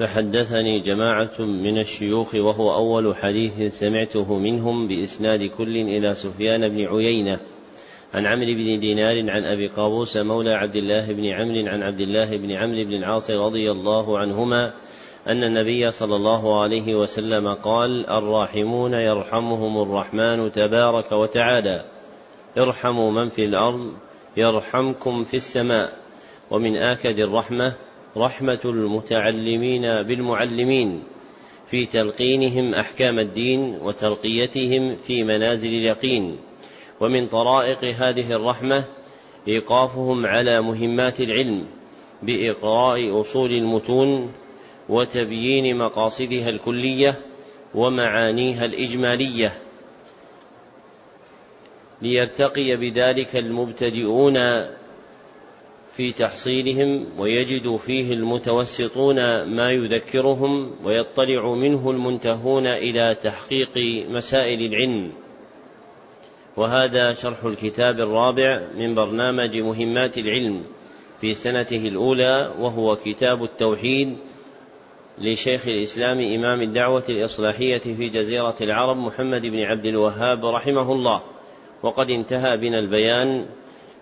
فحدثني جماعة من الشيوخ وهو أول حديث سمعته منهم بإسناد كل إلى سفيان بن عيينة عن عمرو بن دينار عن أبي قابوس مولى عبد الله بن عمرو عن عبد الله بن عمرو بن العاص رضي الله عنهما أن النبي صلى الله عليه وسلم قال: الراحمون يرحمهم الرحمن تبارك وتعالى، ارحموا من في الأرض يرحمكم في السماء، ومن آكد الرحمة رحمة المتعلمين بالمعلمين في تلقينهم أحكام الدين وترقيتهم في منازل اليقين، ومن طرائق هذه الرحمة إيقافهم على مهمات العلم بإقراء أصول المتون وتبيين مقاصدها الكلية ومعانيها الإجمالية. ليرتقي بذلك المبتدئون في تحصيلهم ويجد فيه المتوسطون ما يذكرهم ويطلع منه المنتهون إلى تحقيق مسائل العلم. وهذا شرح الكتاب الرابع من برنامج مهمات العلم في سنته الأولى وهو كتاب التوحيد لشيخ الإسلام إمام الدعوة الإصلاحية في جزيرة العرب محمد بن عبد الوهاب رحمه الله. وقد انتهى بنا البيان.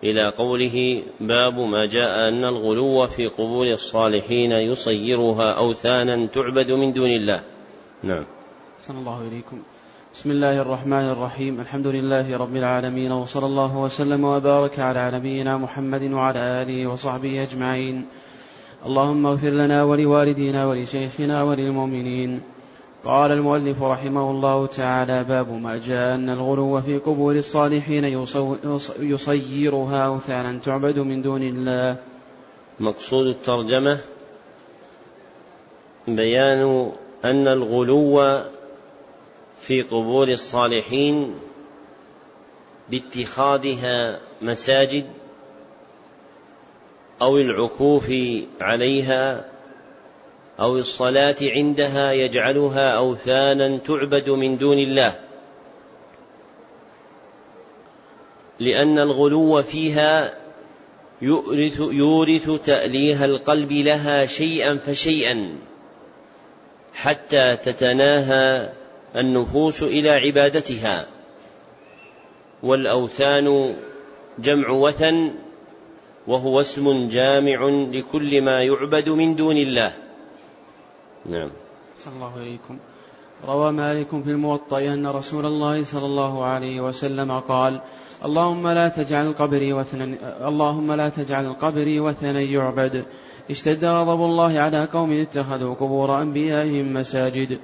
إلى قوله باب ما جاء أن الغلو في قبور الصالحين يصيرها أوثانا تعبد من دون الله. نعم. صلى الله إليكم. بسم الله الرحمن الرحيم. الحمد لله رب العالمين وصلى الله وسلم وبارك على نبينا محمد وعلى آله وصحبه أجمعين. اللهم اغفر لنا ولوالدينا ولشيخنا وللمؤمنين. قال المؤلف رحمه الله تعالى باب ما جاء أن الغلو في قبور الصالحين يصيرها أوثانا تعبد من دون الله. مقصود الترجمة بيان أن الغلو في قبور الصالحين باتخاذها مساجد أو العكوف عليها أو الصلاة عندها يجعلها أوثانا تعبد من دون الله. لأن الغلو فيها يورث, يورث تأليه القلب لها شيئا فشيئا حتى تتناهى النفوس إلى عبادتها. والأوثان جمع وثن وهو اسم جامع لكل ما يعبد من دون الله. نعم. صلى الله عليكم روى مالك في الموطأ أن رسول الله صلى الله عليه وسلم قال اللهم لا تجعل قبري وثنا اللهم لا تجعل قبري وثنا يعبد. اشتد غضب الله على قوم اتخذوا قبور أنبيائهم مساجد.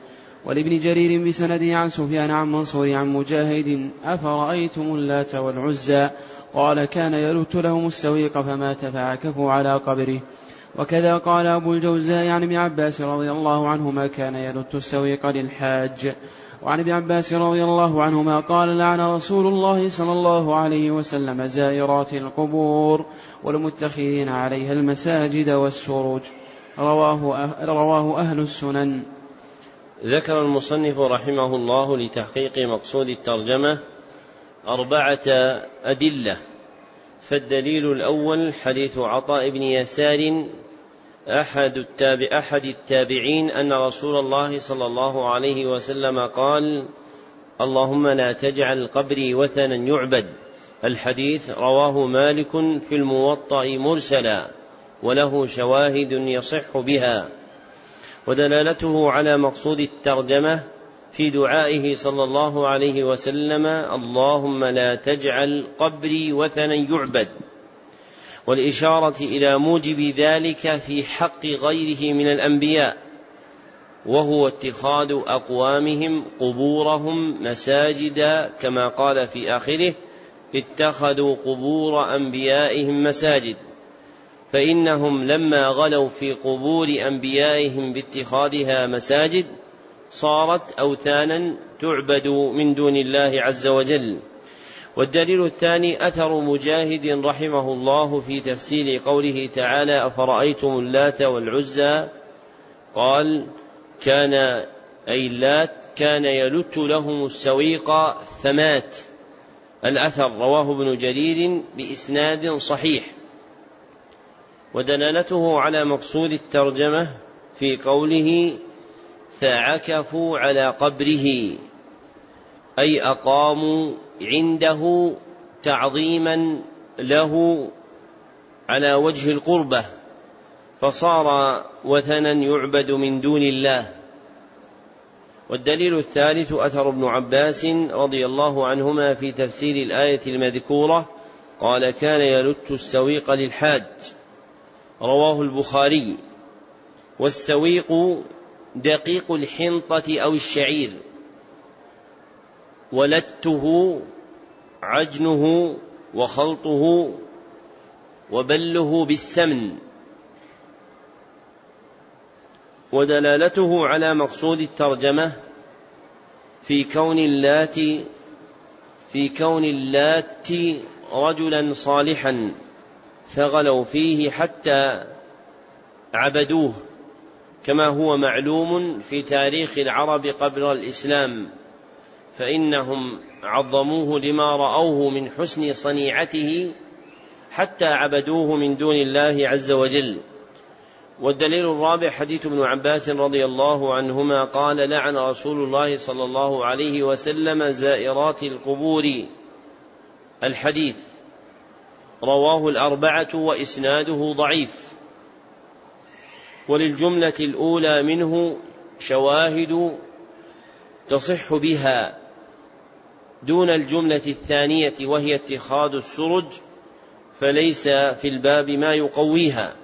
ولابن جرير بسنده عن سفيان عن منصور عن مجاهد أفرأيتم اللات والعزى؟ قال كان يلت لهم السويق فمات فعكفوا على قبره. وكذا قال أبو الجوزاء عن ابن عباس رضي الله عنهما كان يلت السويق للحاج. وعن ابن عباس رضي الله عنهما قال لعن رسول الله صلى الله عليه وسلم زائرات القبور والمتخذين عليها المساجد والسروج. رواه, أه رواه أهل السنن. ذكر المصنف رحمه الله لتحقيق مقصود الترجمة أربعة أدلة. فالدليل الأول حديث عطاء بن يسار أحد التابع أحد التابعين أن رسول الله صلى الله عليه وسلم قال: اللهم لا تجعل قبري وثنا يعبد. الحديث رواه مالك في الموطأ مرسلا وله شواهد يصح بها ودلالته على مقصود الترجمة في دعائه صلى الله عليه وسلم اللهم لا تجعل قبري وثنا يعبد. والإشارة إلى موجب ذلك في حق غيره من الأنبياء وهو اتخاذ أقوامهم قبورهم مساجدا كما قال في آخره اتخذوا قبور أنبيائهم مساجد. فإنهم لما غلوا في قبور أنبيائهم باتخاذها مساجد صارت أوثانا تعبد من دون الله عز وجل. والدليل الثاني أثر مجاهد رحمه الله في تفسير قوله تعالى أفرأيتم اللات والعزى؟ قال كان أي اللات كان يلت لهم السويق فمات الأثر رواه ابن جرير بإسناد صحيح. ودلالته على مقصود الترجمة في قوله فعكفوا على قبره أي أقاموا عنده تعظيما له على وجه القربة. فصار وثنا يعبد من دون الله. والدليل الثالث أثر ابن عباس رضي الله عنهما في تفسير الآية المذكورة قال كان يلت السويق للحاج رواه البخاري. والسويق دقيق الحنطة أو الشعير. ولته عجنه وخلطه وبله بالسمن ودلالته على مقصود الترجمة في كون اللات في كون اللات رجلا صالحا فغلوا فيه حتى عبدوه. كما هو معلوم في تاريخ العرب قبل الإسلام فإنهم عظموه لما رأوه من حسن صنيعته حتى عبدوه من دون الله عز وجل. والدليل الرابع حديث ابن عباس رضي الله عنهما قال لعن رسول الله صلى الله عليه وسلم زائرات القبور. الحديث رواه الأربعة وإسناده ضعيف. وللجملة الأولى منه شواهد تصح بها دون الجملة الثانية وهي اتخاذ السرج فليس في الباب ما يقويها.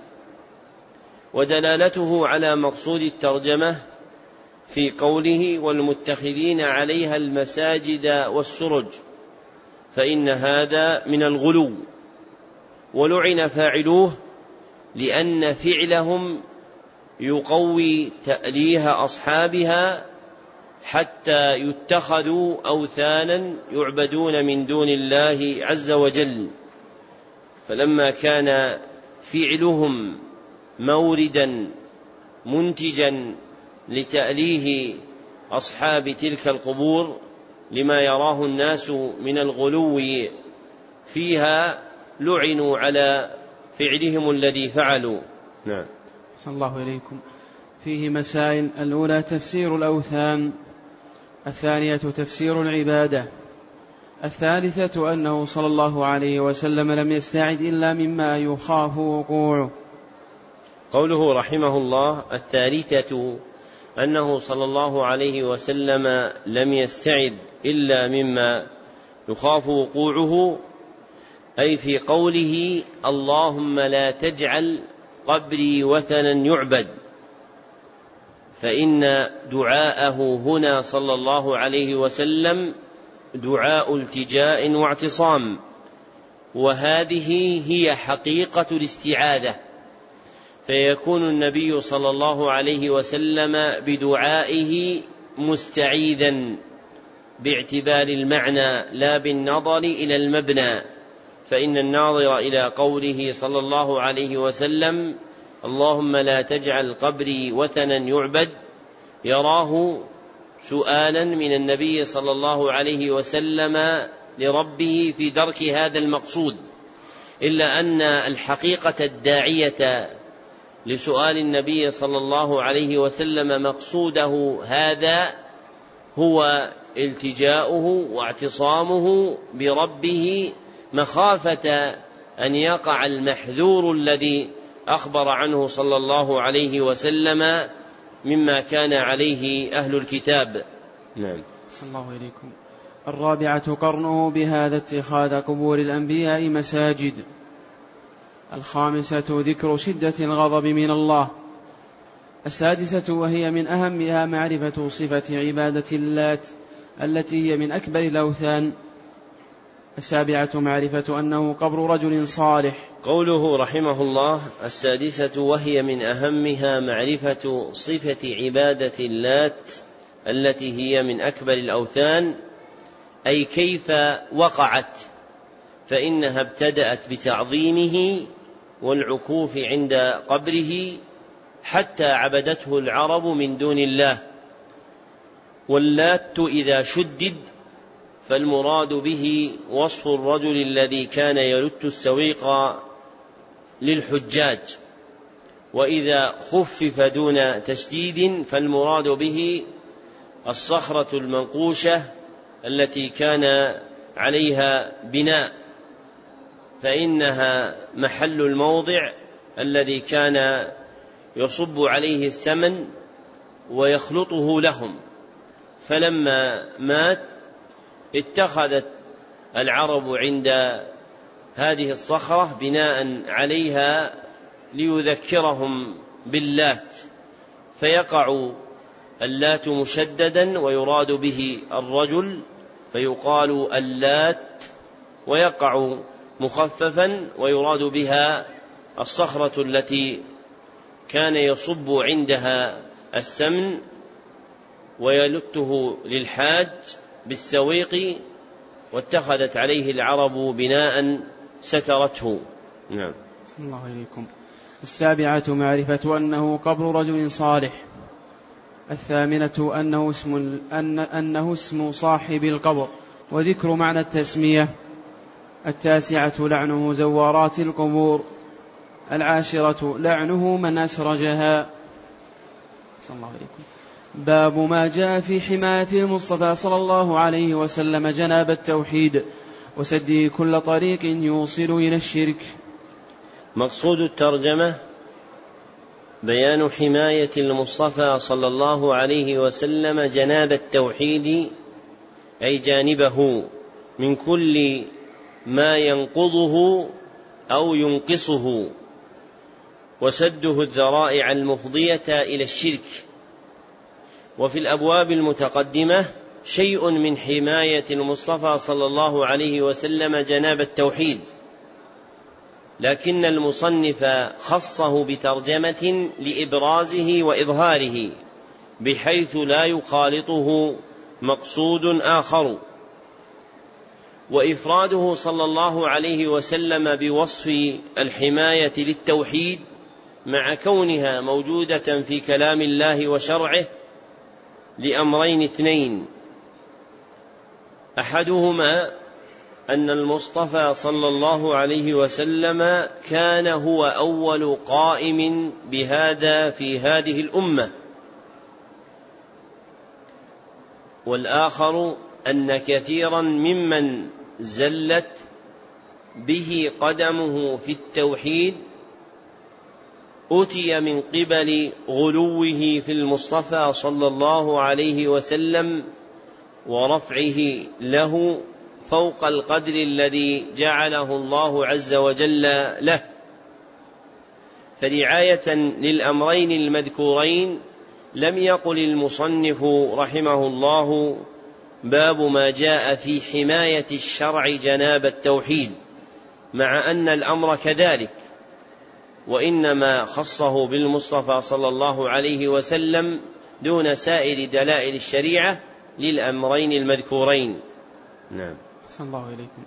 ودلالته على مقصود الترجمة في قوله والمتخذين عليها المساجد والسرج فإن هذا من الغلو. ولعن فاعلوه لأن فعلهم يقوي تأليه أصحابها حتى يتخذوا أوثانا يعبدون من دون الله عز وجل. فلما كان فعلهم موردا منتجا لتأليه أصحاب تلك القبور لما يراه الناس من الغلو فيها لعنوا على فعلهم الذي فعلوا. نعم. صلى الله إليكم. فيه مسائل. الأولى تفسير الأوثان. الثانية تفسير العبادة. الثالثة أنه صلى الله عليه وسلم لم يستعد إلا مما يخاف وقوعه. قوله رحمه الله الثالثة أنه صلى الله عليه وسلم لم يستعد إلا مما يخاف وقوعه أي في قوله اللهم لا تجعل قبري وثنا يعبد. فإن دعاءه هنا صلى الله عليه وسلم دعاء التجاء واعتصام. وهذه هي حقيقة الاستعاذة. فيكون النبي صلى الله عليه وسلم بدعائه مستعيذا باعتبار المعنى لا بالنظر إلى المبنى. فإن الناظر إلى قوله صلى الله عليه وسلم اللهم لا تجعل قبري وثنا يعبد يراه سؤالا من النبي صلى الله عليه وسلم لربه في درك هذا المقصود. إلا أن الحقيقة الداعية لسؤال النبي صلى الله عليه وسلم مقصوده هذا هو التجاؤه واعتصامه بربه مخافة أن يقع المحذور الذي أخبر عنه صلى الله عليه وسلم مما كان عليه أهل الكتاب. نعم. صلى الله إليكم الرابعة قرنه بهذا اتخاذ قبور الأنبياء مساجد. الخامسة ذكر شدة الغضب من الله. السادسة وهي من أهمها معرفة صفة عبادة اللات التي هي من أكبر الأوثان. السابعة معرفة أنه قبر رجل صالح. قوله رحمه الله السادسة وهي من أهمها معرفة صفة عبادة اللات التي هي من أكبر الأوثان أي كيف وقعت فإنها ابتدأت بتعظيمه والعكوف عند قبره حتى عبدته العرب من دون الله. واللات إذا شدد فالمراد به وصف الرجل الذي كان يلت السويق للحجاج. وإذا خفف دون تشديد فالمراد به الصخرة المنقوشة التي كان عليها بناء فإنها محل الموضع الذي كان يصب عليه السمن ويخلطه لهم. فلما مات اتخذت العرب عند هذه الصخرة بناء عليها ليذكرهم باللات فيقع اللات مشددا ويراد به الرجل فيقال اللات ويقع مخففا ويراد بها الصخرة التي كان يصب عندها السمن ويلته للحاج بالسويق واتخذت عليه العرب بناء سترته. نعم. الله إليكم السابعة معرفة أنه قبر رجل صالح. الثامنة أنه اسم أن أنه اسم صاحب القبر. وذكر معنى التسمية. التاسعة لعنه زوارات القبور. العاشرة لعنه من أسرجها. صلى الله عليكم. باب ما جاء في حماية المصطفى صلى الله عليه وسلم جناب التوحيد. وسده كل طريق يوصل إلى الشرك. مقصود الترجمة بيان حماية المصطفى صلى الله عليه وسلم جناب التوحيد أي جانبه من كل ما ينقضه أو ينقصه. وسده الذرائع المفضية إلى الشرك. وفي الأبواب المتقدمة شيء من حماية المصطفى صلى الله عليه وسلم جناب التوحيد. لكن المصنف خصه بترجمة لإبرازه وإظهاره بحيث لا يخالطه مقصود آخر. وإفراده صلى الله عليه وسلم بوصف الحماية للتوحيد مع كونها موجودة في كلام الله وشرعه لأمرين اثنين. أحدهما أن المصطفى صلى الله عليه وسلم كان هو أول قائم بهذا في هذه الأمة. والآخر أن كثيرا ممن زلت به قدمه في التوحيد أتي من قبل غلوه في المصطفى صلى الله عليه وسلم ورفعه له فوق القدر الذي جعله الله عز وجل له. فرعاية للأمرين المذكورين لم يقل المصنف رحمه الله باب ما جاء في حماية الشرع جناب التوحيد مع أن الأمر كذلك. وإنما خصه بالمصطفى صلى الله عليه وسلم دون سائر دلائل الشريعة للأمرين المذكورين. نعم. صلى الله إليكم.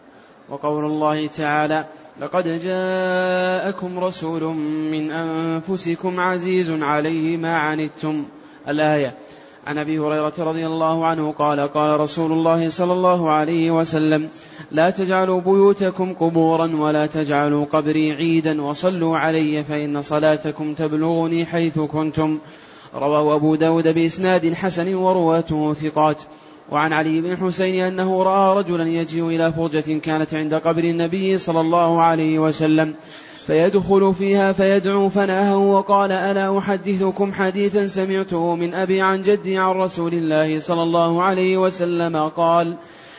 وقول الله تعالى لقد جاءكم رسول من أنفسكم عزيز عليه ما عنتم. الآية عن أبي هريرة رضي الله عنه قال قال رسول الله صلى الله عليه وسلم لا تجعلوا بيوتكم قبورا ولا تجعلوا قبري عيدا وصلوا علي فإن صلاتكم تبلغني حيث كنتم. رواه أبو داود بإسناد حسن ورواته ثقات. وعن علي بن الحسين أنه رأى رجلا يجيء إلى فرجة كانت عند قبر النبي صلى الله عليه وسلم. فيدخل فيها فيدعو فناهه وقال ألا أحدثكم حديثا سمعته من أبي عن جدي عن رسول الله صلى الله عليه وسلم قال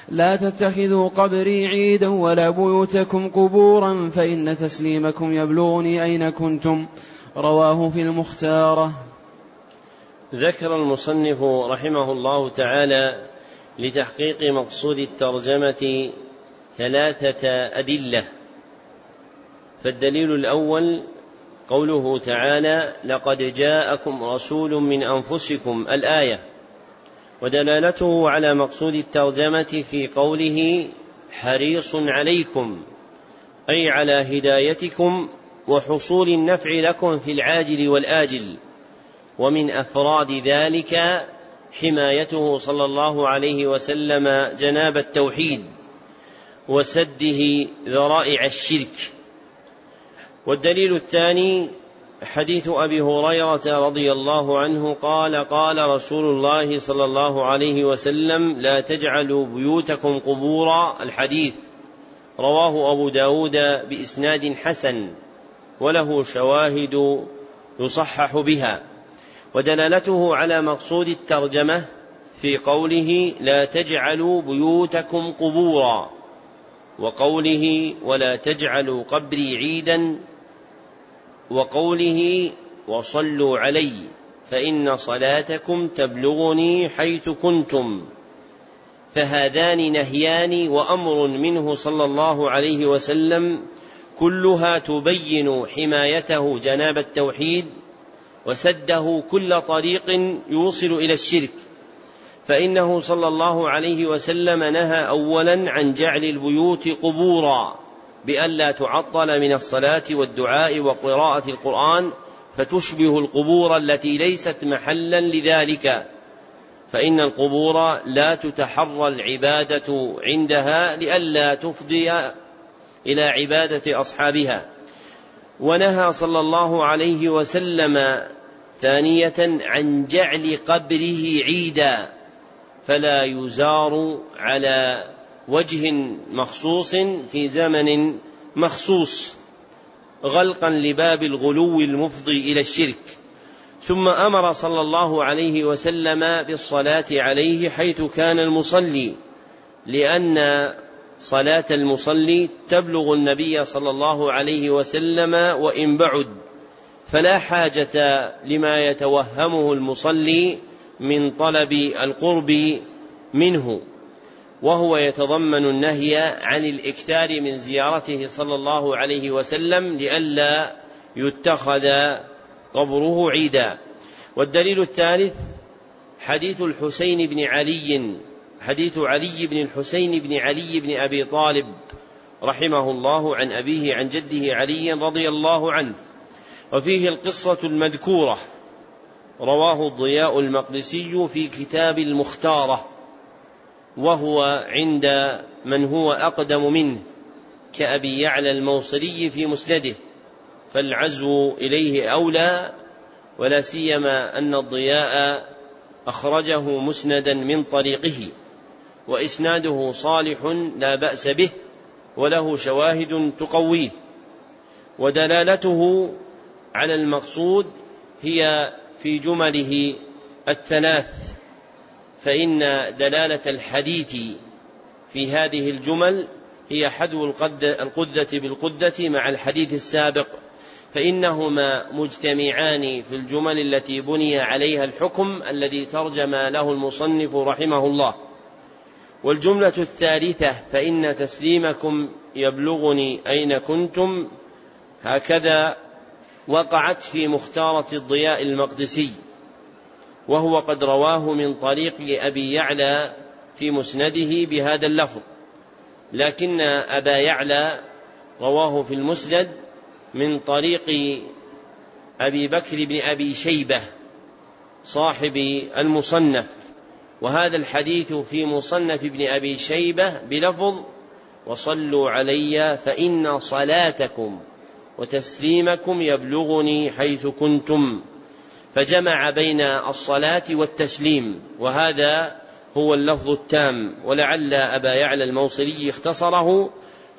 لا تتخذوا قبري عيدا ولا بيوتكم قبورا فإن تسليمكم يبلغني أين كنتم رواه في المختارة. ذكر المصنف رحمه الله تعالى لتحقيق مقصود الترجمة ثلاثة أدلة. فالدليل الأول قوله تعالى لقد جاءكم رسول من أنفسكم الآية. ودلالته على مقصود الترجمة في قوله حريص عليكم أي على هدايتكم وحصول النفع لكم في العاجل والآجل. ومن أفراد ذلك حمايته صلى الله عليه وسلم جناب التوحيد وسده ذرائع الشرك. والدليل الثاني حديث أبي هريرة رضي الله عنه قال قال رسول الله صلى الله عليه وسلم لا تجعلوا بيوتكم قبورا الحديث رواه أبو داود بإسناد حسن وله شواهد يصحح بها ودلالته على مقصود الترجمة في قوله لا تجعلوا بيوتكم قبورا. وقوله ولا تجعلوا قبري عيدا. وقوله وصلوا علي فإن صلاتكم تبلغني حيث كنتم. فهذان نهيان وأمر منه صلى الله عليه وسلم كلها تبين حمايته جناب التوحيد وسده كل طريق يوصل إلى الشرك. فإنه صلى الله عليه وسلم نهى اولا عن جعل البيوت قبورا. بألا تعطل من الصلاة والدعاء وقراءة القرآن فتشبه القبور التي ليست محلا لذلك. فإن القبور لا تتحرى العبادة عندها لئلا تفضي إلى عبادة أصحابها. ونهى صلى الله عليه وسلم ثانية عن جعل قبره عيدا فلا يزار على وجه مخصوص في زمن مخصوص غلقا لباب الغلو المفضي إلى الشرك. ثم أمر صلى الله عليه وسلم بالصلاة عليه حيث كان المصلي لأن صلاة المصلي تبلغ النبي صلى الله عليه وسلم وإن بعد. فلا حاجة لما يتوهمه المصلي من طلب القرب منه. وهو يتضمن النهي عن الإكثار من زيارته صلى الله عليه وسلم لئلا يتخذ قبره عيدا. والدليل الثالث حديث الحسين بن علي حديث علي بن الحسين بن علي بن أبي طالب رحمه الله عن أبيه عن جده علي رضي الله عنه. وفيه القصة المذكورة رواه الضياء المقدسي في كتاب المختارة. وهو عند من هو أقدم منه كأبي يعلى الموصلي في مسنده فالعزو إليه أولى ولا سيما أن الضياء أخرجه مسندا من طريقه وإسناده صالح لا بأس به وله شواهد تقويه ودلالته على المقصود هي في جمله الثلاث. فإن دلالة الحديث في هذه الجمل هي حذو القدة بالقدة مع الحديث السابق فإنهما مجتمعان في الجمل التي بني عليها الحكم الذي ترجم له المصنف رحمه الله. والجملة الثالثة فإن تسليمكم يبلغني أين كنتم هكذا وقعت في مختارة الضياء المقدسي. وهو قد رواه من طريق أبي يعلى في مسنده بهذا اللفظ. لكن أبا يعلى رواه في المسند من طريق أبي بكر بن أبي شيبة صاحب المصنف. وهذا الحديث في مصنف ابن أبي شيبة بلفظ وصلوا علي فإن صلاتكم وتسليمكم يبلغني حيث كنتم. فجمع بين الصلاة والتسليم وهذا هو اللفظ التام. ولعل أبا يعلى الموصلي اختصره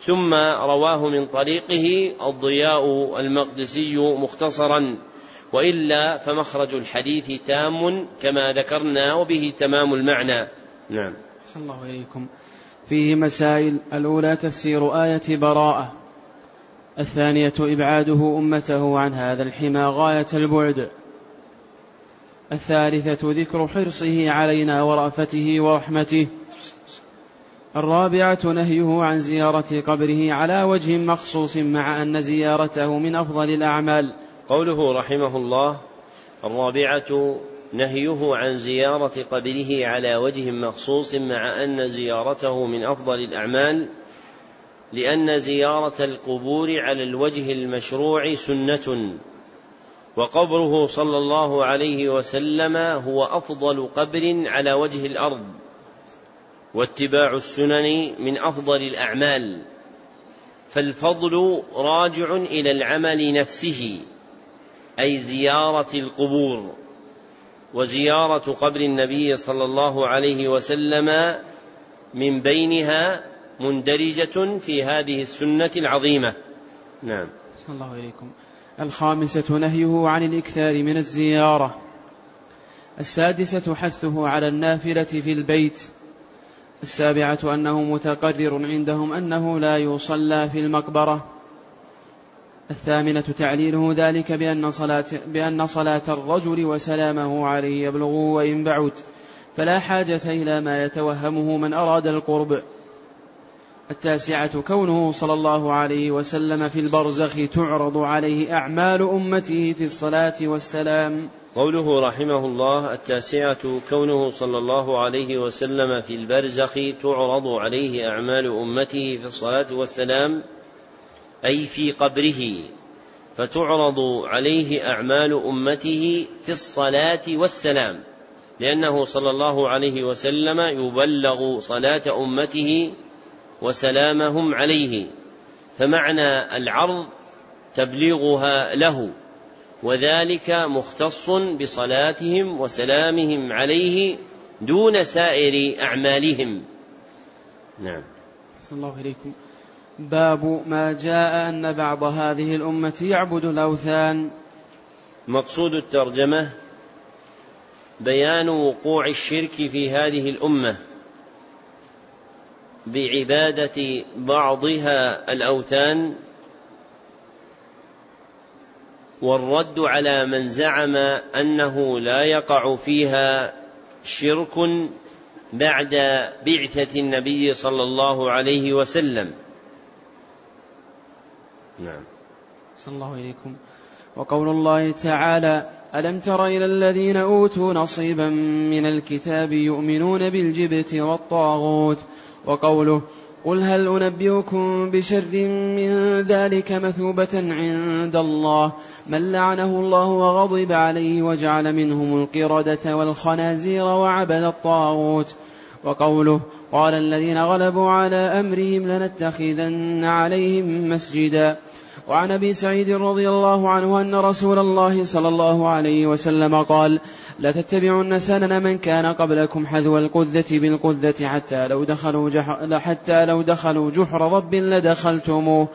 ثم رواه من طريقه الضياء المقدسي مختصرا. وإلا فمخرج الحديث تام كما ذكرنا وبه تمام المعنى. نعم. صلى الله عليكم فيه مسائل. الأولى تفسير آية براءة. الثانية إبعاده أمته عن هذا الحمى غاية البعد. الثالثة ذكر حرصه علينا ورأفته ورحمته. الرابعة نهيه عن زيارة قبره على وجه مخصوص مع أن زيارته من أفضل الأعمال. قوله رحمه الله الرابعة نهيه عن زيارة قبره على وجه مخصوص مع أن زيارته من أفضل الأعمال لأن زيارة القبور على الوجه المشروع سنة. وقبره صلى الله عليه وسلم هو أفضل قبر على وجه الأرض واتباع السنن من أفضل الأعمال فالفضل راجع إلى العمل نفسه أي زيارة القبور وزيارة قبر النبي صلى الله عليه وسلم من بينها مندرجة في هذه السنة العظيمة. نعم. صلى الله إليكم الخامسة نهيه عن الإكثار من الزيارة. السادسة حثه على النافلة في البيت. السابعة أنه متقرر عندهم أنه لا يصلى في المقبرة. الثامنة تعليله ذلك بأن صلاة, بأن صلاة الرجل وسلامه عليه يبلغ وإن بعد. فلا حاجة إلى ما يتوهمه من أراد القرب. التاسعة كونه صلى الله عليه وسلم في البرزخ تعرض عليه أعمال أمته في الصلاة والسلام. قوله رحمه الله التاسعة كونه صلى الله عليه وسلم في البرزخ تعرض عليه أعمال أمته في الصلاة والسلام أي في قبره فتعرض عليه أعمال أمته في الصلاة والسلام لأنه صلى الله عليه وسلم يبلغ صلاة أمته وسلامهم عليه فمعنى العرض تبليغها له وذلك مختص بصلاتهم وسلامهم عليه دون سائر أعمالهم. نعم. صلى الله إليكم. باب ما جاء أن بعض هذه الأمة يعبد الأوثان. مقصود الترجمة بيان وقوع الشرك في هذه الأمة. بعبادة بعضها الأوثان والرد على من زعم أنه لا يقع فيها شرك بعد بعثة النبي صلى الله عليه وسلم. نعم. صلى الله إليكم وقول الله تعالى ألم تر إلى الذين أوتوا نصيبا من الكتاب يؤمنون بالجبت والطاغوت وقوله قل هل أنبئكم بشر من ذلك مثوبة عند الله من لعنه الله وغضب عليه وجعل منهم القردة والخنازير وعبد الطاغوت وقوله قال الذين غلبوا على أمرهم لنتخذن عليهم مسجدا وعن أبي سعيد رضي الله عنه أن رسول الله صلى الله عليه وسلم قال لتتبعن سنن من كان قبلكم حذو القذة بالقذة حتى لو دخلوا حتى لو دخلوا جحر رب لدخلتموه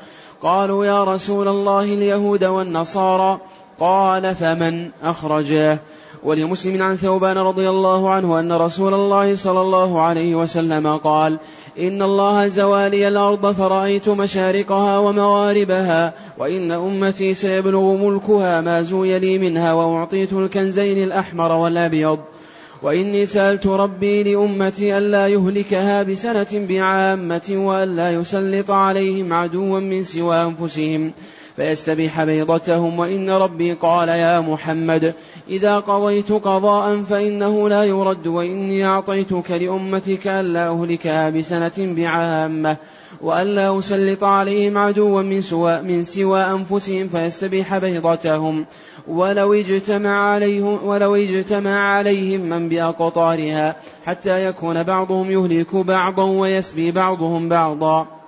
قالوا يا رسول الله اليهود والنصارى قال فمن أخرجاه ولمسلم عن ثوبان رضي الله عنه أن رسول الله صلى الله عليه وسلم قال إن الله زوالي الأرض فرأيت مشارقها ومغاربها وإن أمتي سيبلغ ملكها ما زوي لي منها وأعطيت الكنزين الأحمر والأبيض. وإني سألت ربي لأمتي ألا يهلكها بسنة بعامة وألا يسلط عليهم عدوا من سوى أنفسهم. فيستبيح بيضتهم وإن ربي قال يا محمد إذا قضيت قضاء فإنه لا يرد وإني أعطيتك لأمتك ألا أهلكها بسنة بعامة وألا أسلط عليهم عدوا من سوى, من سوى أنفسهم فيستبيح بيضتهم. ولو اجتمع عليهم ولو اجتمع عليهم من بأقطارها حتى يكون بعضهم يهلك بعضا ويسبي بعضهم بعضا.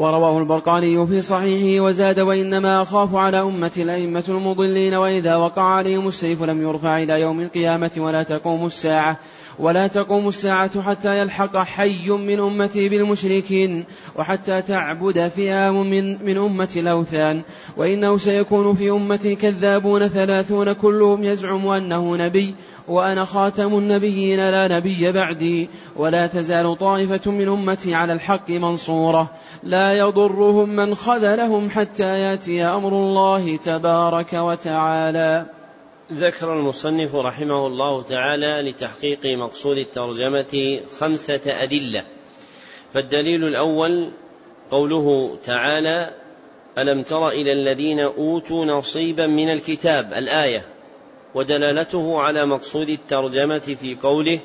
ورواه البرقاني في صحيحه وزاد وإنما أخاف على أمة الأئمة المضلين وإذا وقع عليهم السيف لم يرفع إلى يوم القيامة ولا تقوم الساعة ولا تقوم الساعة حتى يلحق حي من أمتي بالمشركين وحتى تعبد فئام من, من أمة الأوثان. وإنه سيكون في أمتي كذابون ثلاثون كلهم يزعم أنه نبي وأنا خاتم النبيين لا نبي بعدي. ولا تزال طائفة من أمتي على الحق منصورة. لا يضرهم من خذلهم حتى يأتي أمر الله تبارك وتعالى. ذكر المصنف رحمه الله تعالى لتحقيق مقصود الترجمة خمسة أدلة. فالدليل الأول قوله تعالى ألم تر إلى الذين أوتوا نصيبا من الكتاب؟ الآية. ودلالته على مقصود الترجمة في قوله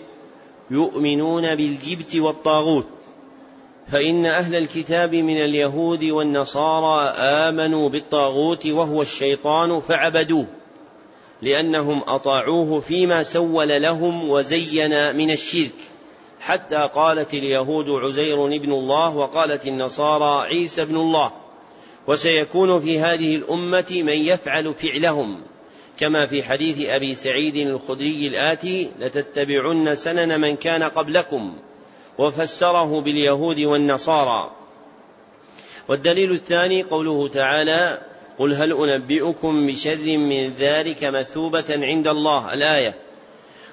يؤمنون بالجبت والطاغوت. فإن أهل الكتاب من اليهود والنصارى آمنوا بالطاغوت وهو الشيطان فعبدوه لأنهم أطاعوه فيما سول لهم وزين من الشرك. حتى قالت اليهود عزير ابن الله وقالت النصارى عيسى ابن الله. وسيكون في هذه الأمة من يفعل فعلهم. كما في حديث أبي سعيد الخدري الآتي لتتبعن سنن من كان قبلكم وفسره باليهود والنصارى. والدليل الثاني قوله تعالى قل هل أنبئكم بشر من ذلك مثوبة عند الله؟ الآية.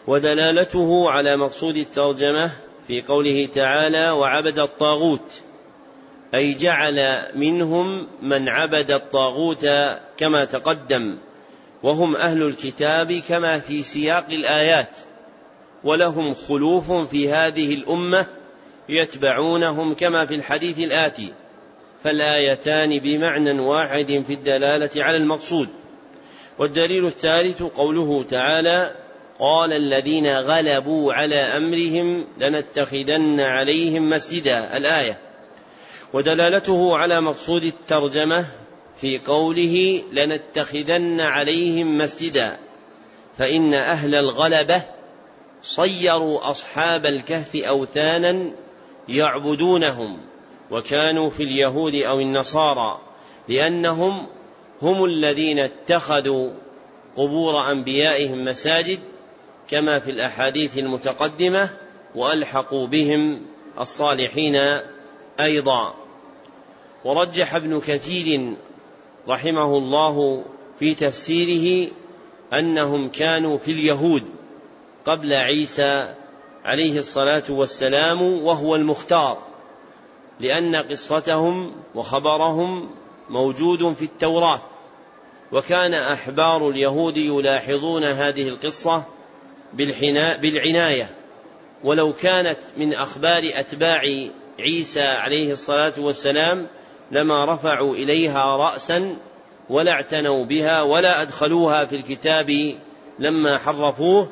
ودلالته على مقصود الترجمة في قوله تعالى وعبد الطاغوت. أي جعل منهم من عبد الطاغوت كما تقدم. وهم أهل الكتاب كما في سياق الآيات. ولهم خلوف في هذه الأمة يتبعونهم كما في الحديث الآتي. فالآيتان بمعنى واحد في الدلالة على المقصود. والدليل الثالث قوله تعالى قال الذين غلبوا على أمرهم لنتخذن عليهم مسجدا الآية. ودلالته على مقصود الترجمة في قوله لنتخذن عليهم مسجدا فإن أهل الغلبة صيروا أصحاب الكهف أوثانا يعبدونهم. وكانوا في اليهود أو النصارى لأنهم هم الذين اتخذوا قبور أنبيائهم مساجد كما في الأحاديث المتقدمة وألحقوا بهم الصالحين أيضا. ورجح ابن كثير رحمه الله في تفسيره أنهم كانوا في اليهود قبل عيسى عليه الصلاة والسلام وهو المختار. لأن قصتهم وخبرهم موجود في التوراة. وكان أحبار اليهود يلاحظون هذه القصة بالعناية. ولو كانت من أخبار أتباع عيسى عليه الصلاة والسلام لما رفعوا إليها رأسا ولا اعتنوا بها ولا أدخلوها في الكتاب لما حرفوه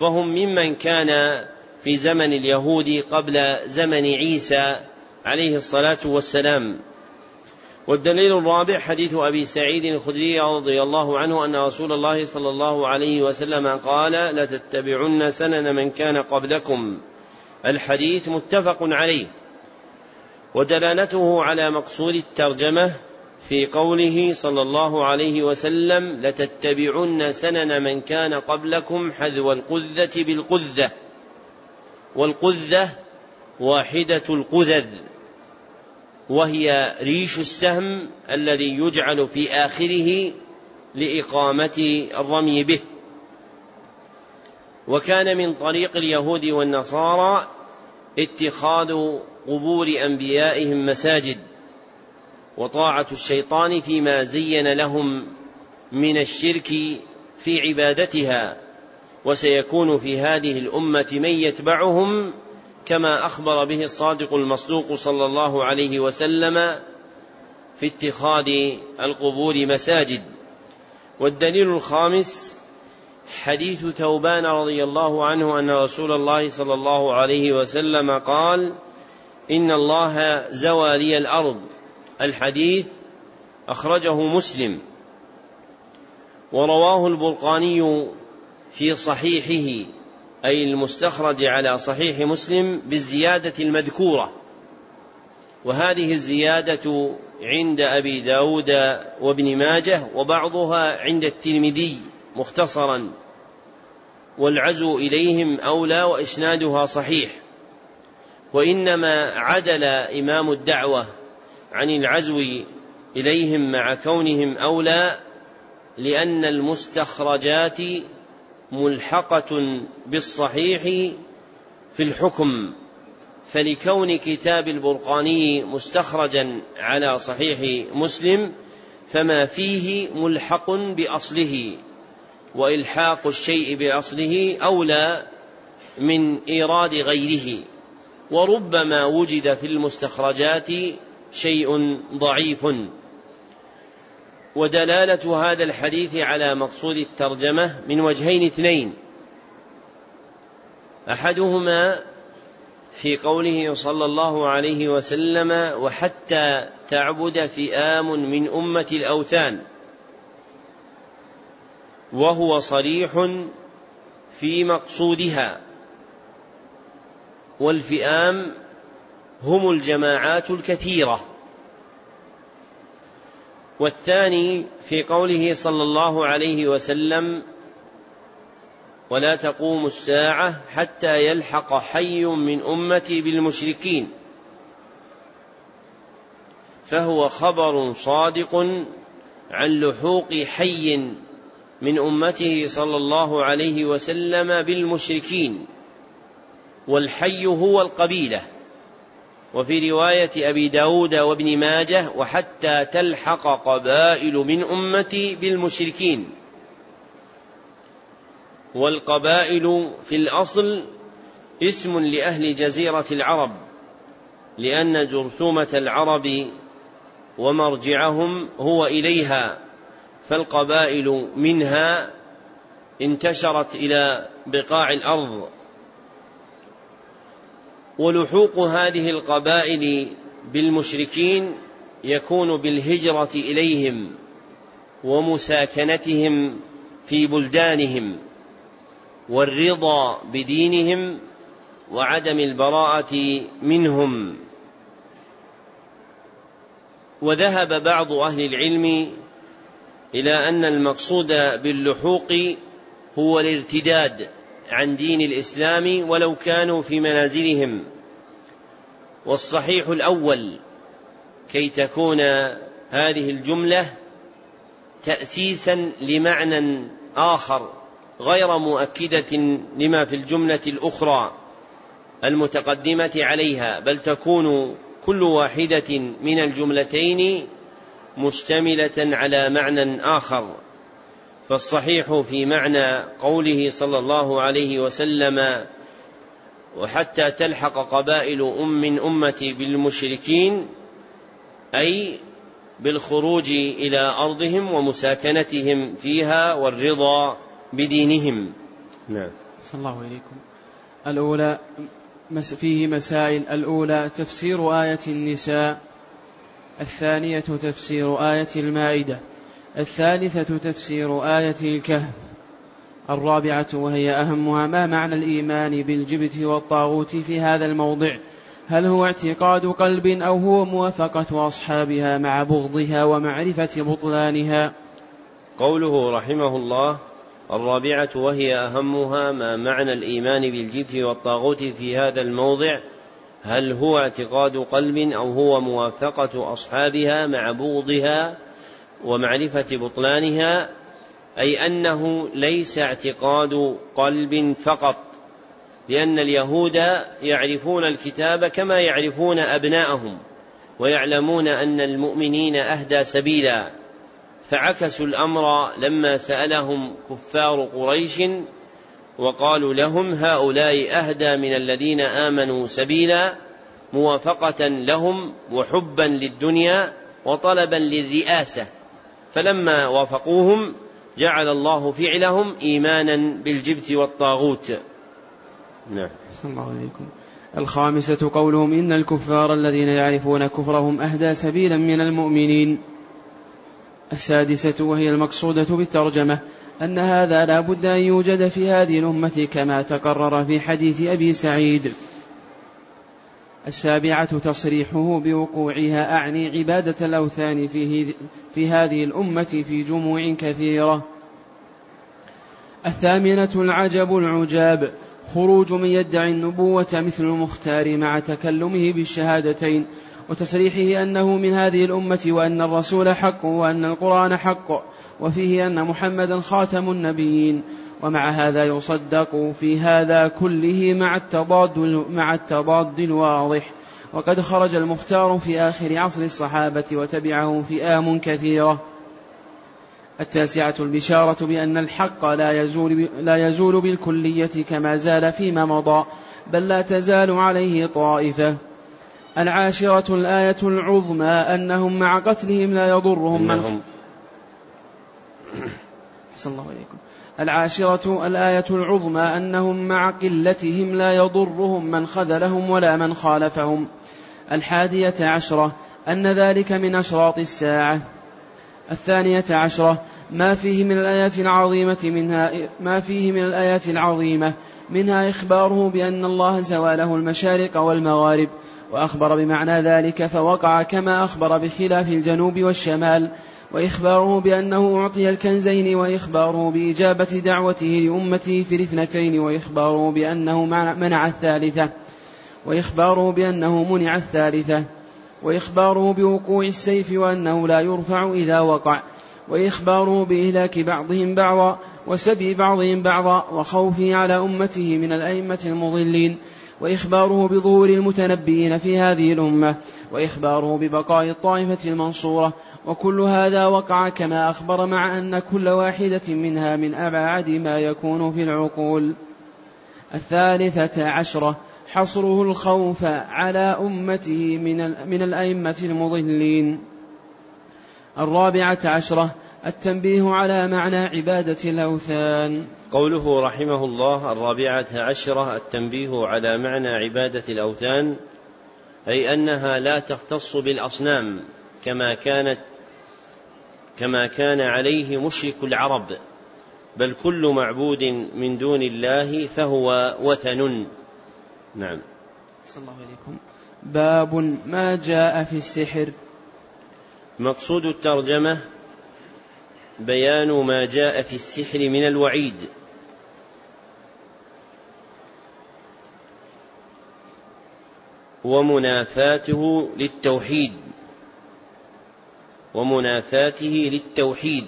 فهم ممن كان في زمن اليهود قبل زمن عيسى عليه الصلاة والسلام. والدليل الرابع حديث أبي سعيد الخدري رضي الله عنه أن رسول الله صلى الله عليه وسلم قال لتتبعن سنن من كان قبلكم. الحديث متفق عليه. ودلالته على مقصود الترجمة في قوله صلى الله عليه وسلم لتتبعن سنن من كان قبلكم حذو القذة بالقذة. والقذة واحدة القذذ. وهي ريش السهم الذي يجعل في آخره لإقامة الرمي به. وكان من طريق اليهود والنصارى اتخاذ قبور أنبيائهم مساجد وطاعة الشيطان فيما زين لهم من الشرك في عبادتها وسيكون في هذه الأمة من يتبعهم كما أخبر به الصادق المصدوق صلى الله عليه وسلم في اتخاذ القبور مساجد. والدليل الخامس حديث ثوبان رضي الله عنه أن رسول الله صلى الله عليه وسلم قال إن الله زوى لي الأرض. الحديث أخرجه مسلم. ورواه البرقاني في صحيحه. أي المستخرج على صحيح مسلم بالزيادة المذكورة. وهذه الزيادة عند أبي داود وابن ماجه وبعضها عند الترمذي مختصرا. والعزو إليهم أولى وإسنادها صحيح. وإنما عدل إمام الدعوة عن العزو إليهم مع كونهم أولى لأن المستخرجات ملحقة بالصحيح في الحكم فلكون كتاب البرقاني مستخرجا على صحيح مسلم فما فيه ملحق بأصله وإلحاق الشيء بأصله أولى من إيراد غيره. وربما وجد في المستخرجات شيء ضعيف. ودلالة هذا الحديث على مقصود الترجمة من وجهين اثنين. أحدهما في قوله صلى الله عليه وسلم وحتى تعبد فئام من أمة الأوثان وهو صريح في مقصودها. والفئام هم الجماعات الكثيرة. والثاني في قوله صلى الله عليه وسلم ولا تقوم الساعة حتى يلحق حي من أمتي بالمشركين. فهو خبر صادق عن لحوق حي من أمته صلى الله عليه وسلم بالمشركين والحي هو القبيلة. وفي رواية أبي داود وابن ماجه وحتى تلحق قبائل من أمتي بالمشركين. والقبائل في الأصل اسم لأهل جزيرة العرب لأن جرثومة العرب ومرجعهم هو إليها فالقبائل منها انتشرت إلى بقاع الأرض. ولحوق هذه القبائل بالمشركين يكون بالهجرة إليهم ومساكنتهم في بلدانهم والرضا بدينهم وعدم البراءة منهم. وذهب بعض أهل العلم إلى أن المقصود باللحوق هو الارتداد عن دين الإسلام ولو كانوا في منازلهم. والصحيح الأول كي تكون هذه الجملة تاسيسا لمعنى آخر غير مؤكدة لما في الجملة الأخرى المتقدمة عليها بل تكون كل واحدة من الجملتين مشتملة على معنى آخر. فالصحيح في معنى قوله صلى الله عليه وسلم وحتى تلحق قبائل أم من أمتي بالمشركين أي بالخروج إلى أرضهم ومساكنتهم فيها والرضا بدينهم. نعم. صلى الله عليكم. الأولى فيه مسائل. الأولى تفسير آية النساء. الثانية تفسير آية المائدة. الثالثة تفسير آية الكهف الرابعة وهي أهمها ما معنى الإيمان بالجبت والطاغوت في هذا الموضع؟ هل هو اعتقاد قلب أو هو موافقة أصحابها مع بغضها ومعرفة بطلانها؟ قوله رحمه الله الرابعة وهي أهمها ما معنى الإيمان بالجبت والطاغوت في هذا الموضع؟ هل هو اعتقاد قلب أو هو موافقة أصحابها مع بغضها ومعرفة بطلانها أي أنه ليس اعتقاد قلب فقط لأن اليهود يعرفون الكتاب كما يعرفون أبناءهم ويعلمون أن المؤمنين أهدى سبيلا. فعكسوا الأمر لما سألهم كفار قريش وقالوا لهم هؤلاء أهدى من الذين آمنوا سبيلا موافقة لهم وحبا للدنيا وطلبا للرئاسة. فلما وافقوهم جعل الله فعلهم إيمانا بالجبت والطاغوت. نعم. الله عليكم الخامسة قولهم إن الكفار الذين يعرفون كفرهم أهدى سبيلا من المؤمنين. السادسة وهي المقصودة بالترجمة أن هذا لا بد أن يوجد في هذه الأمة كما تقرر في حديث أبي سعيد. السابعة تصريحه بوقوعها أعني عبادة الأوثان في, في هذه الأمة في جموع كثيرة. الثامنة العجب العجاب خروج من يدعي النبوة مثل المختار مع تكلمه بالشهادتين. وتصريحه أنه من هذه الأمة وأن الرسول حق وأن القرآن حق وفيه أن محمدا خاتم النبيين. ومع هذا يصدق في هذا كله مع التضاد مع التضاد الواضح. وقد خرج المختار في آخر عصر الصحابة وتبعه فئام كثيرة. التاسعة البشارة بأن الحق لا يزول, لا يزول بالكلية كما زال فيما مضى بل لا تزال عليه طائفة. العاشرة الآية العظمى أنهم مع قتلهم لا يضرهم من الله إليكم. العاشرة الآية العظمى أنهم مع قلتهم لا يضرهم من خذلهم ولا من خالفهم. الحادية عشرة أن ذلك من أشراط الساعة. الثانية عشرة ما فيه من الآيات العظيمة منها ما فيه من الآيات العظيمة منها إخباره بأن الله زواله المشارق والمغارب وأخبر بمعنى ذلك فوقع كما أخبر بخلاف الجنوب والشمال وإخباره بأنه أعطي الكنزين وإخباره بإجابة دعوته لأمته في الاثنتين وإخباره بأنه منع الثالثة وإخباره بأنه منع الثالثة وإخباره بوقوع السيف وأنه لا يرفع إذا وقع وإخباره بإهلاك بعضهم بعضا وسبي بعضهم بعضا وخوفه على أمته من الأئمة المضلين وإخباره بظهور المتنبئين في هذه الأمة وإخباره ببقاء الطائفة المنصورة وكل هذا وقع كما أخبر مع أن كل واحدة منها من أبعد ما يكون في العقول. الثالثة عشرة حصره الخوف على أمته من, من الأئمة المضلين. الرابعة عشرة التنبيه على معنى عبادة الأوثان. قوله رحمه الله الرابعة عشرة التنبيه على معنى عبادة الأوثان أي أنها لا تختص بالأصنام كما كانت كما كان عليه مشرك العرب بل كل معبود من دون الله فهو وثن. نعم. صلى الله عليكم. باب ما جاء في السحر. مقصود الترجمة بيان ما جاء في السحر من الوعيد. ومنافاته للتوحيد. ومنافاته للتوحيد.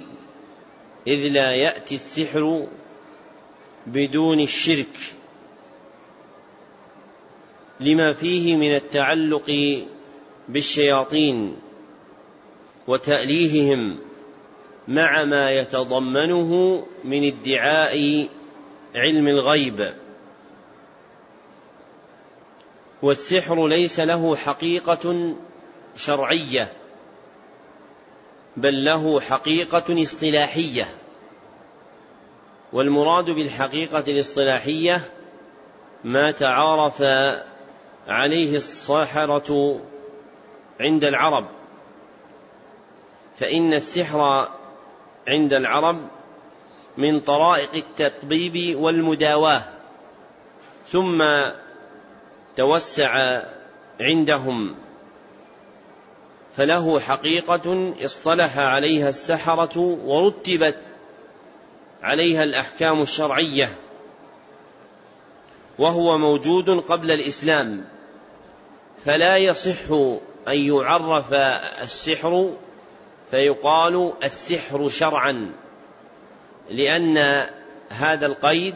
إذ لا يأتي السحر بدون الشرك. لما فيه من التعلق بالشياطين وتأليههم مع ما يتضمنه من ادعاء علم الغيب. والسحر ليس له حقيقة شرعية بل له حقيقة اصطلاحية. والمراد بالحقيقة الاصطلاحية ما تعارف عليه الساحرة عند العرب. فإن السحر عند العرب من طرائق التطبيب والمداواة ثم توسع عندهم فله حقيقة اصطلح عليها السحرة ورتبت عليها الأحكام الشرعية وهو موجود قبل الإسلام فلا يصح أن يعرف السحر فيقال السحر شرعا لأن هذا القيد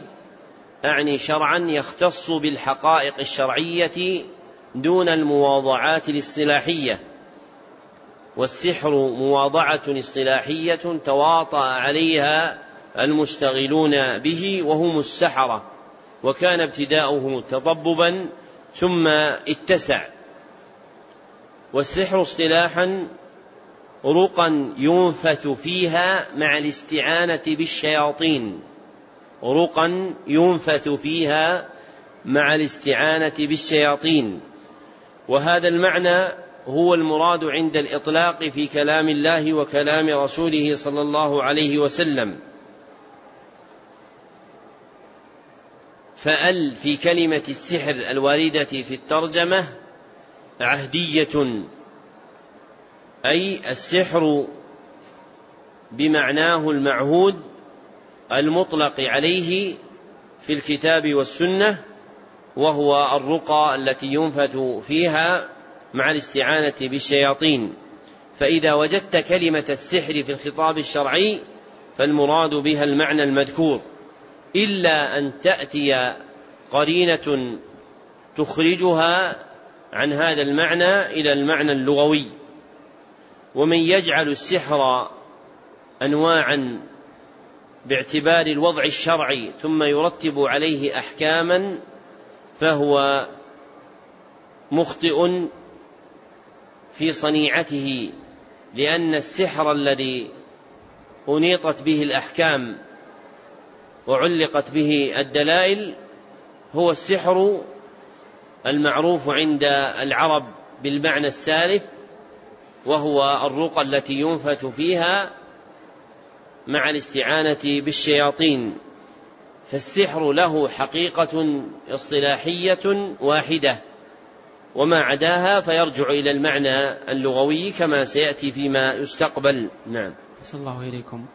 أعني شرعا يختص بالحقائق الشرعية دون المواضعات الاصطلاحية. والسحر مواضعة اصطلاحية تواطأ عليها المشتغلون به وهم السحرة وكان ابتداؤه تطببا ثم اتسع. والسحر اصطلاحا رقا ينفث فيها مع الاستعانة بالشياطين. رقا ينفث فيها مع الاستعانة بالشياطين. وهذا المعنى هو المراد عند الإطلاق في كلام الله وكلام رسوله صلى الله عليه وسلم. فأل في كلمة السحر الواردة في الترجمة عهدية أي السحر بمعناه المعهود المطلق عليه في الكتاب والسنة وهو الرقى التي ينفث فيها مع الاستعانة بالشياطين. فإذا وجدت كلمة السحر في الخطاب الشرعي فالمراد بها المعنى المذكور. إلا أن تأتي قرينة تخرجها عن هذا المعنى إلى المعنى اللغوي. ومن يجعل السحر أنواعا باعتبار الوضع الشرعي ثم يرتب عليه أحكاما فهو مخطئ في صنيعته لأن السحر الذي أنيطت به الأحكام وعلقت به الدلائل هو السحر المعروف عند العرب بالمعنى السالف وهو الرقى التي ينفث فيها مع الاستعانة بالشياطين فالسحر له حقيقة اصطلاحية واحدة وما عداها فيرجع إلى المعنى اللغوي كما سيأتي فيما يستقبل. نعم. صلى الله إليكم.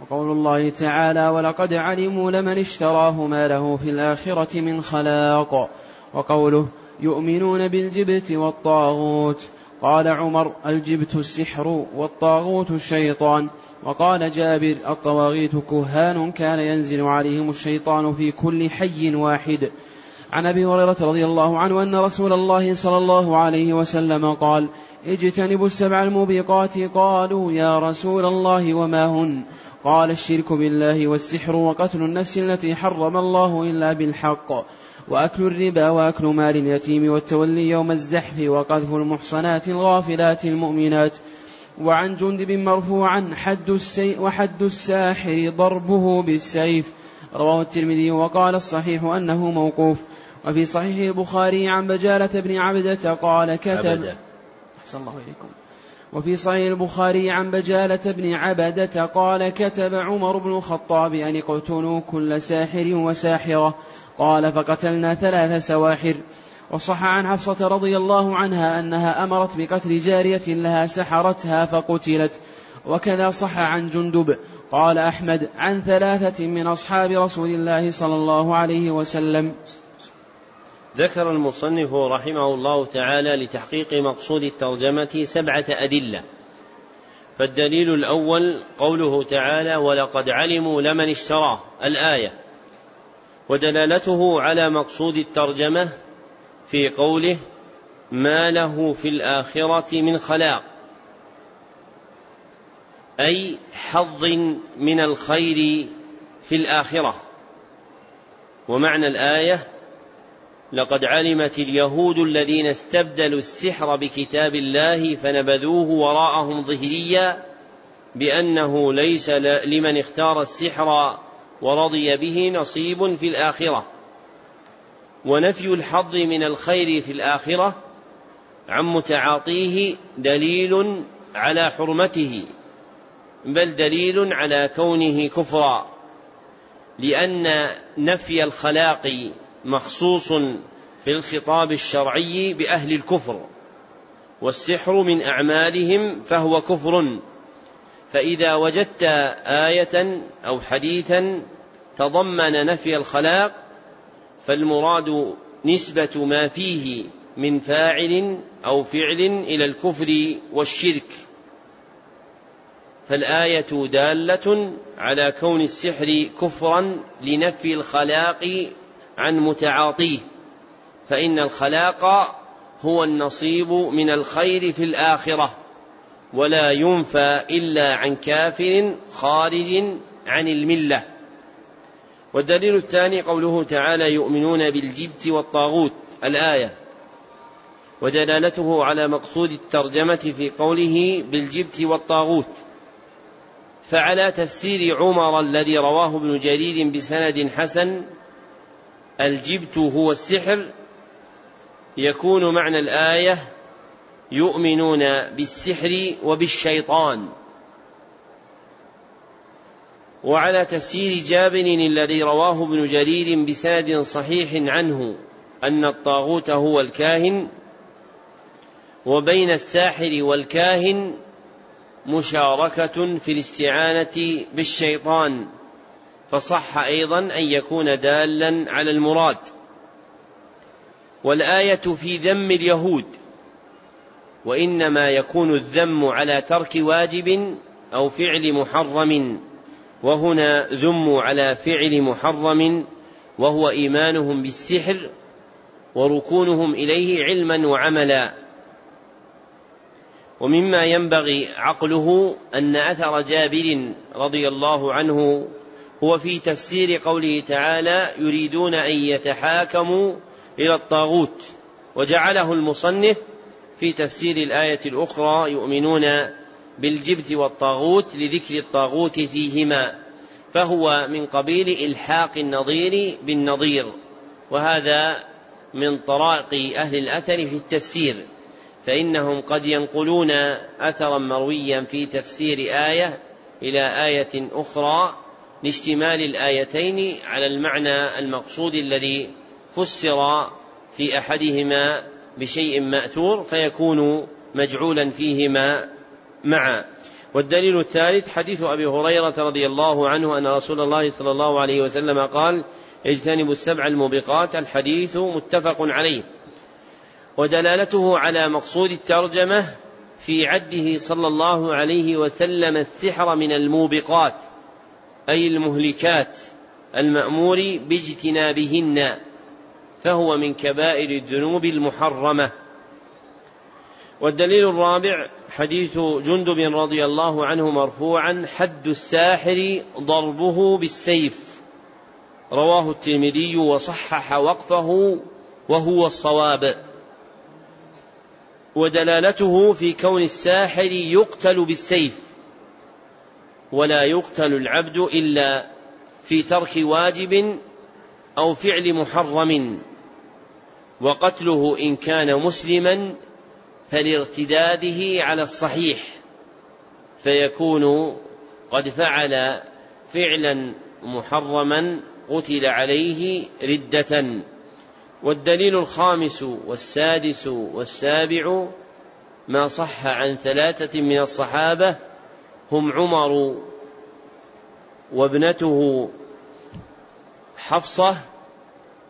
وقول الله تعالى ولقد علموا لمن اشتراه ما له في الآخرة من خلاق وقوله يؤمنون بالجبت والطاغوت قال عمر الجبت السحر والطاغوت الشيطان. وقال جابر الطواغيت كهان كان ينزل عليهم الشيطان في كل حي واحد. عن أبي هريرة رضي الله عنه أن رسول الله صلى الله عليه وسلم قال اجتنبوا السبع الموبقات قالوا يا رسول الله وما هن؟ قال الشرك بالله والسحر وقتل النفس التي حرم الله إلا بالحق. وأكل الربا وأكل مال اليتيم والتولي يوم الزحف وقذف المحصنات الغافلات المؤمنات. وعن جندب مرفوعا حد السي وحد الساحر ضربه بالسيف. رواه الترمذي وقال الصحيح أنه موقوف. وفي صحيح البخاري عن بجالة بن عبدة قال كتب. أحسن الله إليكم. وفي صحيح البخاري عن بجالة بن عبدة قال كتب عمر بن الخطاب أن اقتلوا كل ساحر وساحرة. قال فقتلنا ثلاث سواحر. وصح عن حفصة رضي الله عنها أنها أمرت بقتل جارية لها سحرتها فقتلت. وكذا صح عن جندب. قال أحمد عن ثلاثة من أصحاب رسول الله صلى الله عليه وسلم. ذكر المصنف رحمه الله تعالى لتحقيق مقصود الترجمة سبعة أدلة. فالدليل الأول قوله تعالى ولقد علموا لمن اشتراه. الآية. ودلالته على مقصود الترجمة في قوله ما له في الآخرة من خلاق أي حظ من الخير في الآخرة. ومعنى الآية لقد علمت اليهود الذين استبدلوا السحر بكتاب الله فنبذوه وراءهم ظهريا بأنه ليس لمن اختار السحر ورضي به نصيب في الآخرة. ونفي الحظ من الخير في الآخرة عن متعاطيه دليل على حرمته بل دليل على كونه كفرا. لأن نفي الخلاق مخصوص في الخطاب الشرعي بأهل الكفر والسحر من أعمالهم فهو كفر. فإذا وجدت آية أو حديثا تضمن نفي الخلاق فالمراد نسبة ما فيه من فاعل أو فعل إلى الكفر والشرك. فالآية دالة على كون السحر كفرا لنفي الخلاق عن متعاطيه. فإن الخلاق هو النصيب من الخير في الآخرة. ولا ينفى إلا عن كافر خارج عن الملة. والدليل الثاني قوله تعالى يؤمنون بالجبت والطاغوت الآية. ودلالته على مقصود الترجمة في قوله بالجبت والطاغوت. فعلى تفسير عمر الذي رواه ابن جرير بسند حسن الجبت هو السحر يكون معنى الآية يؤمنون بالسحر وبالشيطان. وعلى تفسير جابر الذي رواه ابن جرير بسند صحيح عنه أن الطاغوت هو الكاهن وبين الساحر والكاهن مشاركة في الاستعانة بالشيطان فصح أيضا أن يكون دالا على المراد. والآية في ذم اليهود. وإنما يكون الذم على ترك واجب أو فعل محرم وهنا ذموا على فعل محرم وهو إيمانهم بالسحر وركونهم إليه علما وعملا. ومما ينبغي عقله أن أثر جابر رضي الله عنه هو في تفسير قوله تعالى يريدون أن يتحاكموا إلى الطاغوت وجعله المصنف في تفسير الآية الأخرى يؤمنون بالجبت والطاغوت لذكر الطاغوت فيهما فهو من قبيل إلحاق النظير بالنظير وهذا من طرائق أهل الأثر في التفسير فإنهم قد ينقلون أثرا مرويا في تفسير آية إلى آية أخرى لاشتمال الآيتين على المعنى المقصود الذي فسر في أحدهما بشيء مأثور فيكون مجعولا فيهما معا. والدليل الثالث حديث أبي هريرة رضي الله عنه أن رسول الله صلى الله عليه وسلم قال اجتنبوا السبع الموبقات الحديث متفق عليه. ودلالته على مقصود الترجمة في عده صلى الله عليه وسلم السحر من الموبقات أي المهلكات المأمور باجتنابهن. فهو من كبائر الذنوب المحرمة. والدليل الرابع حديث جندب رضي الله عنه مرفوعا حد الساحر ضربه بالسيف. رواه الترمذي وصحح وقفه وهو الصواب. ودلالته في كون الساحر يقتل بالسيف. ولا يقتل العبد إلا في ترك واجب أو فعل محرم. وقتله إن كان مسلما فلارتداده على الصحيح فيكون قد فعل فعلا محرما قتل عليه ردة. والدليل الخامس والسادس والسابع ما صح عن ثلاثة من الصحابة هم عمر وابنته حفصة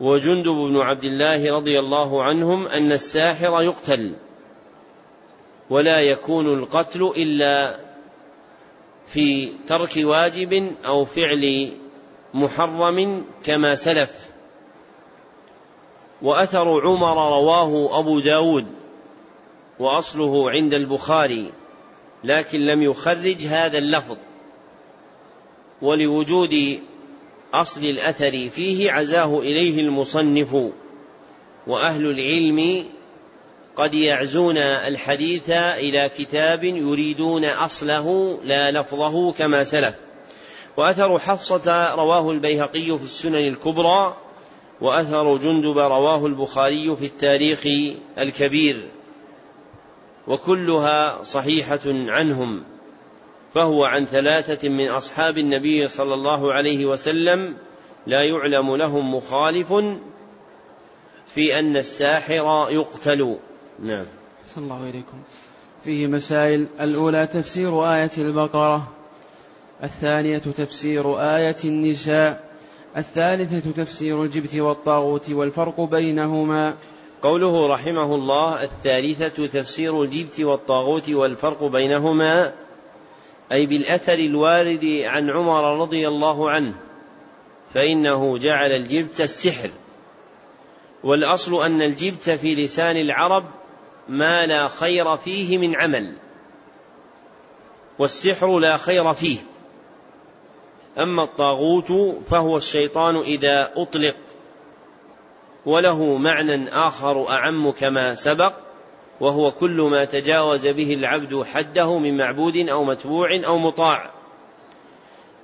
وجندب بن عبد الله رضي الله عنهم أن الساحر يقتل ولا يكون القتل إلا في ترك واجب أو فعل محرم كما سلف. وأثر عمر رواه أبو داود وأصله عند البخاري لكن لم يخرج هذا اللفظ. ولوجود أصل الأثر فيه عزاه إليه المصنف وأهل العلم قد يعزون الحديث إلى كتاب يريدون أصله لا لفظه كما سلف. وأثر حفصة رواه البيهقي في السنن الكبرى وأثر جندب رواه البخاري في التاريخ الكبير وكلها صحيحة عنهم. فهو عن ثلاثة من أصحاب النبي صلى الله عليه وسلم لا يعلم لهم مخالف في أن الساحر يقتل. نعم. صلى الله إليكم فيه مسائل. الأولى تفسير آية البقرة. الثانية تفسير آية النساء. الثالثة تفسير الجبت والطاغوت والفرق بينهما. قوله رحمه الله الثالثة تفسير الجبت والطاغوت والفرق بينهما أي بالأثر الوارد عن عمر رضي الله عنه فإنه جعل الجبت السحر. والأصل أن الجبت في لسان العرب ما لا خير فيه من عمل والسحر لا خير فيه. أما الطاغوت فهو الشيطان إذا أطلق وله معنى آخر أعم كما سبق وهو كل ما تجاوز به العبد حده من معبود أو متبوع أو مطاع.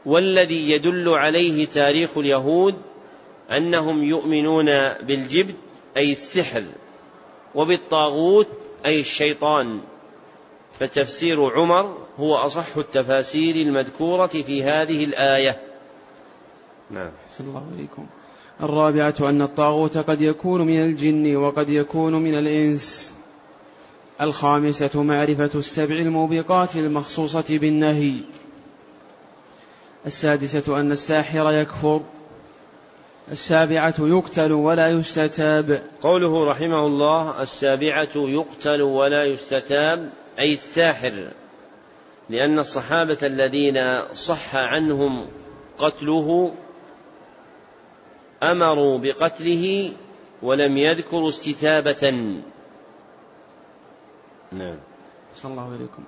والذي يدل عليه تاريخ اليهود أنهم يؤمنون بالجبت أي السحر وبالطاغوت أي الشيطان. فتفسير عمر هو أصح التفاسير المذكورة في هذه الآية. نعم. صلى الله عليكم الرابعة أن الطاغوت قد يكون من الجن وقد يكون من الإنس. الخامسة معرفة السبع الموبقات المخصوصة بالنهي. السادسة أن الساحر يكفر. السابعة يقتل ولا يستتاب. قوله رحمه الله السابعة يقتل ولا يستتاب أي الساحر لأن الصحابة الذين صح عنهم قتله أمروا بقتله ولم يذكروا استتابة. نعم. صلى الله عليكم.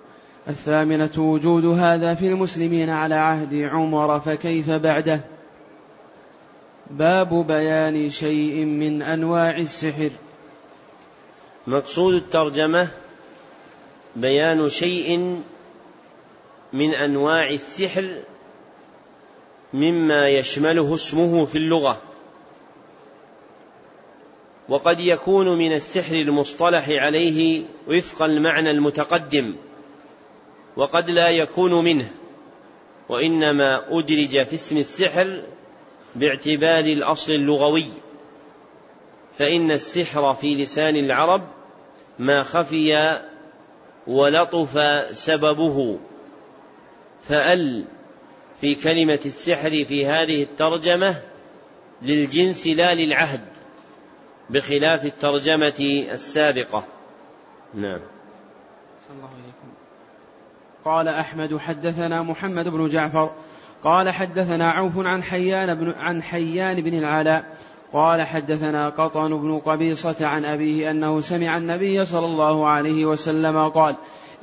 الثامنة وجود هذا في المسلمين على عهد عمر فكيف بعده؟ باب بيان شيء من أنواع السحر. مقصود الترجمة بيان شيء من أنواع السحر مما يشمله اسمه في اللغة. وقد يكون من السحر المصطلح عليه وفق المعنى المتقدم وقد لا يكون منه وإنما أدرج في اسم السحر باعتبار الأصل اللغوي فإن السحر في لسان العرب ما خفي ولطف سببه فأل في كلمة السحر في هذه الترجمة للجنس لا للعهد. بخلاف الترجمة السابقة. نعم. صلى الله عليكم. قال أحمد حدثنا محمد بن جعفر قال حدثنا عوف عن حيان بن عن حيان بن العلاء قال حدثنا قطن بن قبيصة عن أبيه أنه سمع النبي صلى الله عليه وسلم قال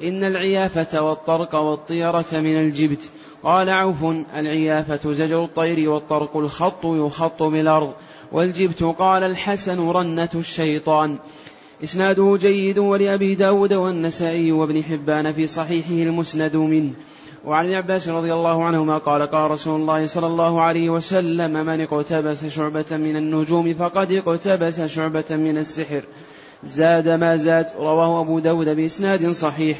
إن العيافة والطرق والطيرة من الجبت قال عوف العيافة زجر الطير والطرق الخط يخط بالأرض والجبت قال الحسن رنة الشيطان. إسناده جيد ولأبي داود والنسائي وابن حبان في صحيحه المسند منه. وعن ابن عباس رضي الله عنهما قال قال رسول الله صلى الله عليه وسلم من اقتبس شعبة من النجوم فقد اقتبس شعبة من السحر. زاد ما زاد رواه أبو داود بإسناد صحيح.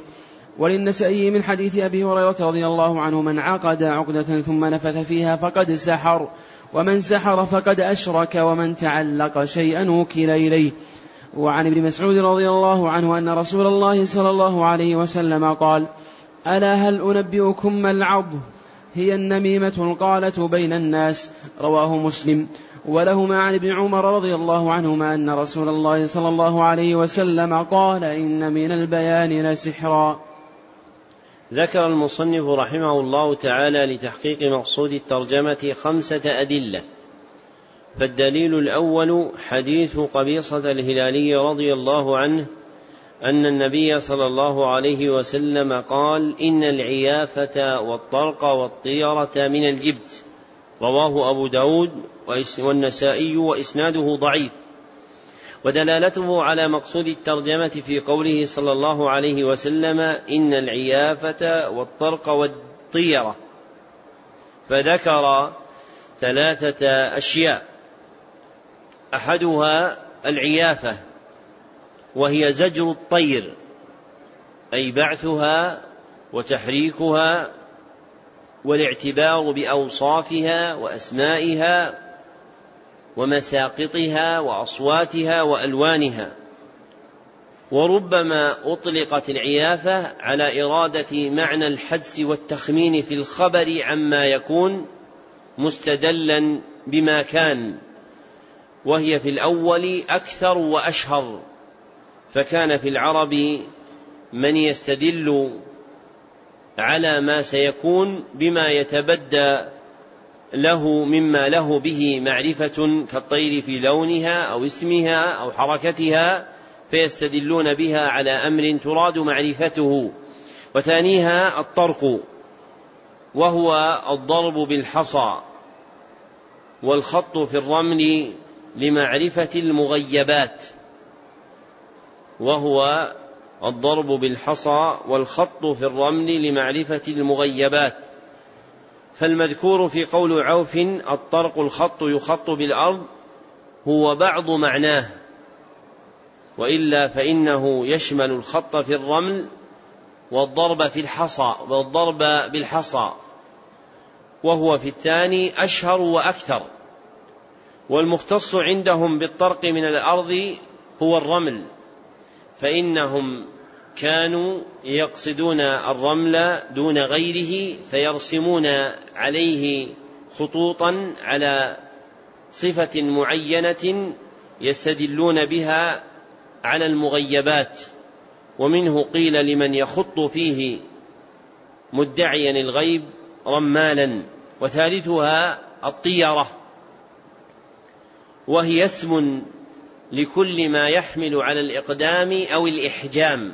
وللنسائي من حديث أبي هريرة رضي الله عنه من عقد عقدة ثم نفث فيها فقد سحر ومن سحر فقد أشرك ومن تعلق شيئا وكل إليه. وعن ابن مسعود رضي الله عنه أن رسول الله صلى الله عليه وسلم قال ألا هل أنبئكم ما العض هي النميمة القالة بين الناس. رواه مسلم. ولهما عن ابن عمر رضي الله عنهما أن رسول الله صلى الله عليه وسلم قال إن من البيان لسحرا. ذكر المصنف رحمه الله تعالى لتحقيق مقصود الترجمة خمسة أدلة. فالدليل الأول حديث قبيصة الهلالي رضي الله عنه أن النبي صلى الله عليه وسلم قال إن العيافة والطرق والطيرة من الجبت رواه أبو داود والنسائي وإسناده ضعيف. ودلالته على مقصود الترجمة في قوله صلى الله عليه وسلم إن العيافة والطرق والطيرة. فذكر ثلاثة أشياء. أحدها العيافة وهي زجر الطير أي بعثها وتحريكها والاعتبار بأوصافها وأسمائها ومساقطها وأصواتها وألوانها. وربما أطلقت العيافة على إرادة معنى الحدس والتخمين في الخبر عما يكون مستدلا بما كان وهي في الأول أكثر وأشهر. فكان في العرب من يستدل على ما سيكون بما يتبدى له مما له به معرفة كالطير في لونها أو اسمها أو حركتها فيستدلون بها على أمر تراد معرفته. وثانيها الطرق وهو الضرب بالحصى والخط في الرمل لمعرفة المغيبات وهو الضرب بالحصى والخط في الرمل لمعرفة المغيبات. فالمذكور في قول عوف الطرق الخط يخط بالأرض هو بعض معناه وإلا فإنه يشمل الخط في الرمل والضرب في الحصى والضرب بالحصى وهو في الثاني أشهر وأكثر والمختص عندهم بالطرق من الأرض هو الرمل فإنهم كانوا يقصدون الرمل دون غيره فيرسمون عليه خطوطا على صفة معينة يستدلون بها على المغيبات. ومنه قيل لمن يخط فيه مدعيا الغيب رمالا وثالثها الطيره وهي اسم لكل ما يحمل على الإقدام أو الإحجام.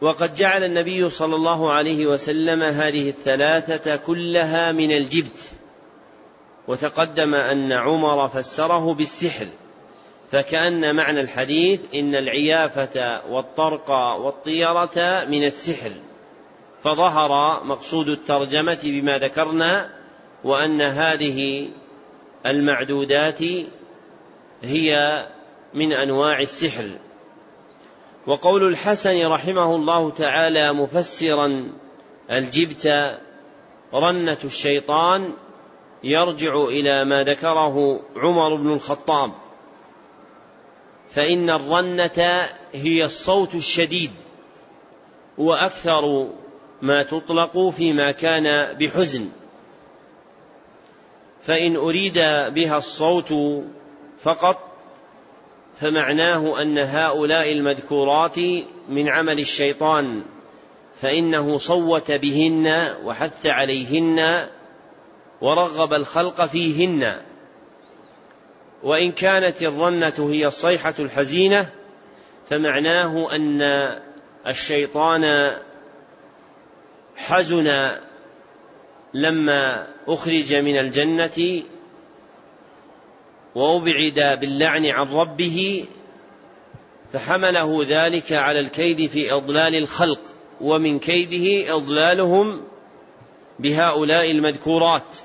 وقد جعل النبي صلى الله عليه وسلم هذه الثلاثة كلها من الجبت. وتقدم أن عمر فسره بالسحر فكأن معنى الحديث إن العيافة والطرق والطيرة من السحر. فظهر مقصود الترجمة بما ذكرنا وأن هذه المعدودات هي من أنواع السحر. وقول الحسن رحمه الله تعالى مفسرا الجبت رنة الشيطان يرجع إلى ما ذكره عمر بن الخطاب. فإن الرنة هي الصوت الشديد وأكثر ما تطلق فيما كان بحزن. فإن أريد بها الصوت فقط فمعناه أن هؤلاء المذكورات من عمل الشيطان فإنه صوت بهن وحث عليهن ورغب الخلق فيهن. وإن كانت الرنة هي الصيحة الحزينة فمعناه أن الشيطان حزن لما أخرج من الجنة وأبعد باللعن عن ربه فحمله ذلك على الكيد في إضلال الخلق ومن كيده إضلالهم بهؤلاء المذكورات.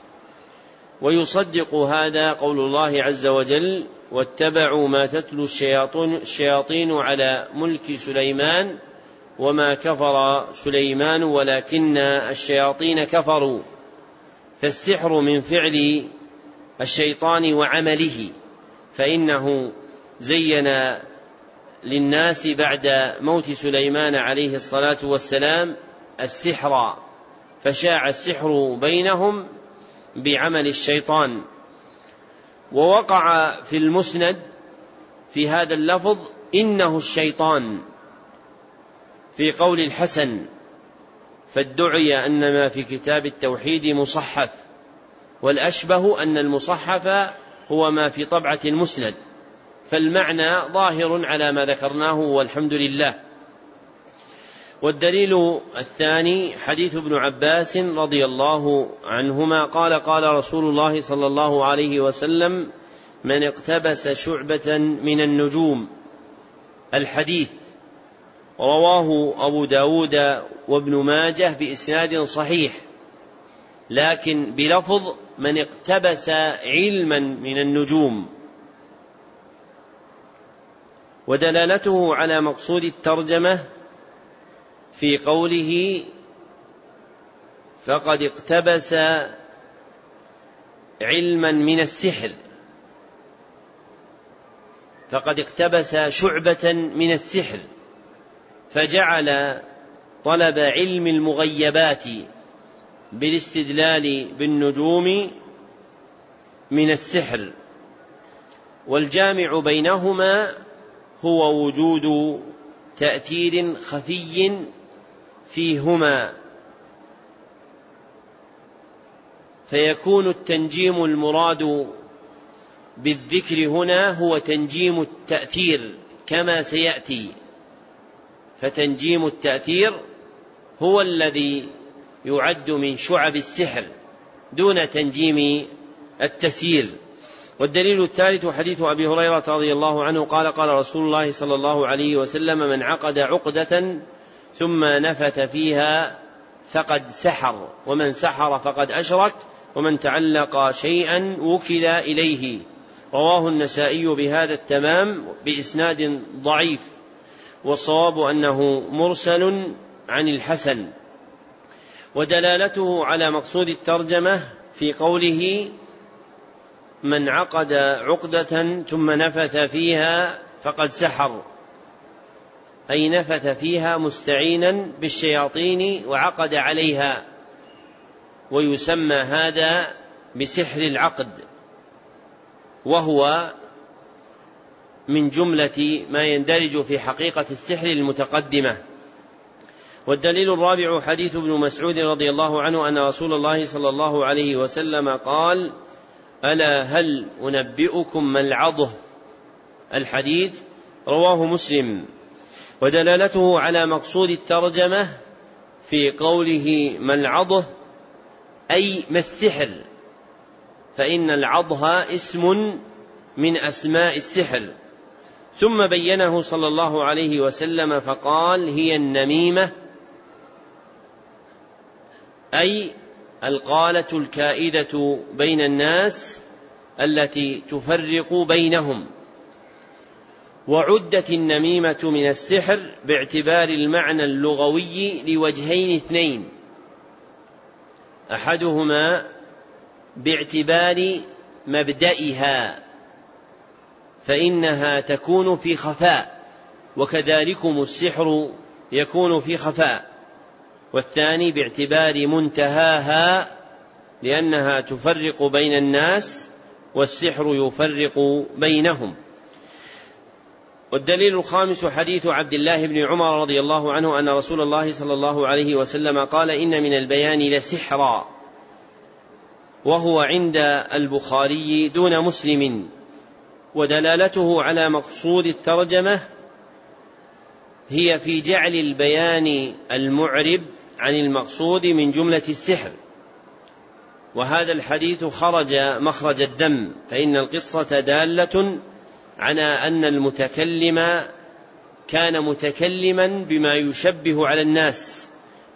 ويصدق هذا قول الله عز وجل واتبعوا ما تتلو الشياطين, الشياطين على ملك سليمان وما كفر سليمان ولكن الشياطين كفروا. فالسحر من فعل الشيطان وعمله فإنه زين للناس بعد موت سليمان عليه الصلاة والسلام السحر فشاع السحر بينهم بعمل الشيطان. ووقع في المسند في هذا اللفظ إنه الشيطان في قول الحسن فادعي أن ما في كتاب التوحيد مصحف. والأشبه أن المصحف هو ما في طبعة المسند فالمعنى ظاهر على ما ذكرناه والحمد لله. والدليل الثاني حديث ابن عباس رضي الله عنهما قال قال رسول الله صلى الله عليه وسلم من اقتبس شعبة من النجوم. الحديث. رواه أبو داود وابن ماجه بإسناد صحيح لكن بلفظ من اقتبس علما من النجوم ودلالته على مقصود الترجمة في قوله فقد اقتبس علما من السحر فقد اقتبس شعبة من السحر فجعل طلب علم المغيبات بالاستدلال بالنجوم من السحر والجامع بينهما هو وجود تأثير خفي فيهما. فيكون التنجيم المراد بالذكر هنا هو تنجيم التأثير كما سيأتي. فتنجيم التأثير هو الذي يعد من شعب السحر دون تنجيم التسيير. والدليل الثالث حديث أبي هريرة رضي الله عنه قال قال رسول الله صلى الله عليه وسلم من عقد عقدة ثم نفت فيها فقد سحر ومن سحر فقد أشرك ومن تعلق شيئا وكل إليه. رواه النسائي بهذا التمام بإسناد ضعيف والصواب أنه مرسل عن الحسن. ودلالته على مقصود الترجمة في قوله من عقد عقدة ثم نفث فيها فقد سحر. أي نفث فيها مستعينا بالشياطين وعقد عليها. ويسمى هذا بسحر العقد. وهو من جملة ما يندرج في حقيقة السحر المتقدمة. والدليل الرابع حديث ابن مسعود رضي الله عنه أن رسول الله صلى الله عليه وسلم قال ألا هل أنبئكم ما العضه؟ الحديث رواه مسلم. ودلالته على مقصود الترجمة في قوله ما العضه؟ أي ما السحر؟ فإن العضه اسم من أسماء السحر. ثم بينه صلى الله عليه وسلم فقال هي النميمة أي القالة الكائدة بين الناس التي تفرق بينهم. وعدت النميمة من السحر باعتبار المعنى اللغوي لوجهين اثنين. أحدهما باعتبار مبدئها فإنها تكون في خفاء وكذلكم السحر يكون في خفاء. والثاني باعتبار منتهاها لأنها تفرق بين الناس والسحر يفرق بينهم. والدليل الخامس حديث عبد الله بن عمر رضي الله عنه أن رسول الله صلى الله عليه وسلم قال إن من البيان لسحرا وهو عند البخاري دون مسلم ودلالته على مقصود الترجمة هي في جعل البيان المعرب عن المقصود من جملة السحر. وهذا الحديث خرج مخرج الدم فإن القصة دالة على أن المتكلم كان متكلما بما يشبه على الناس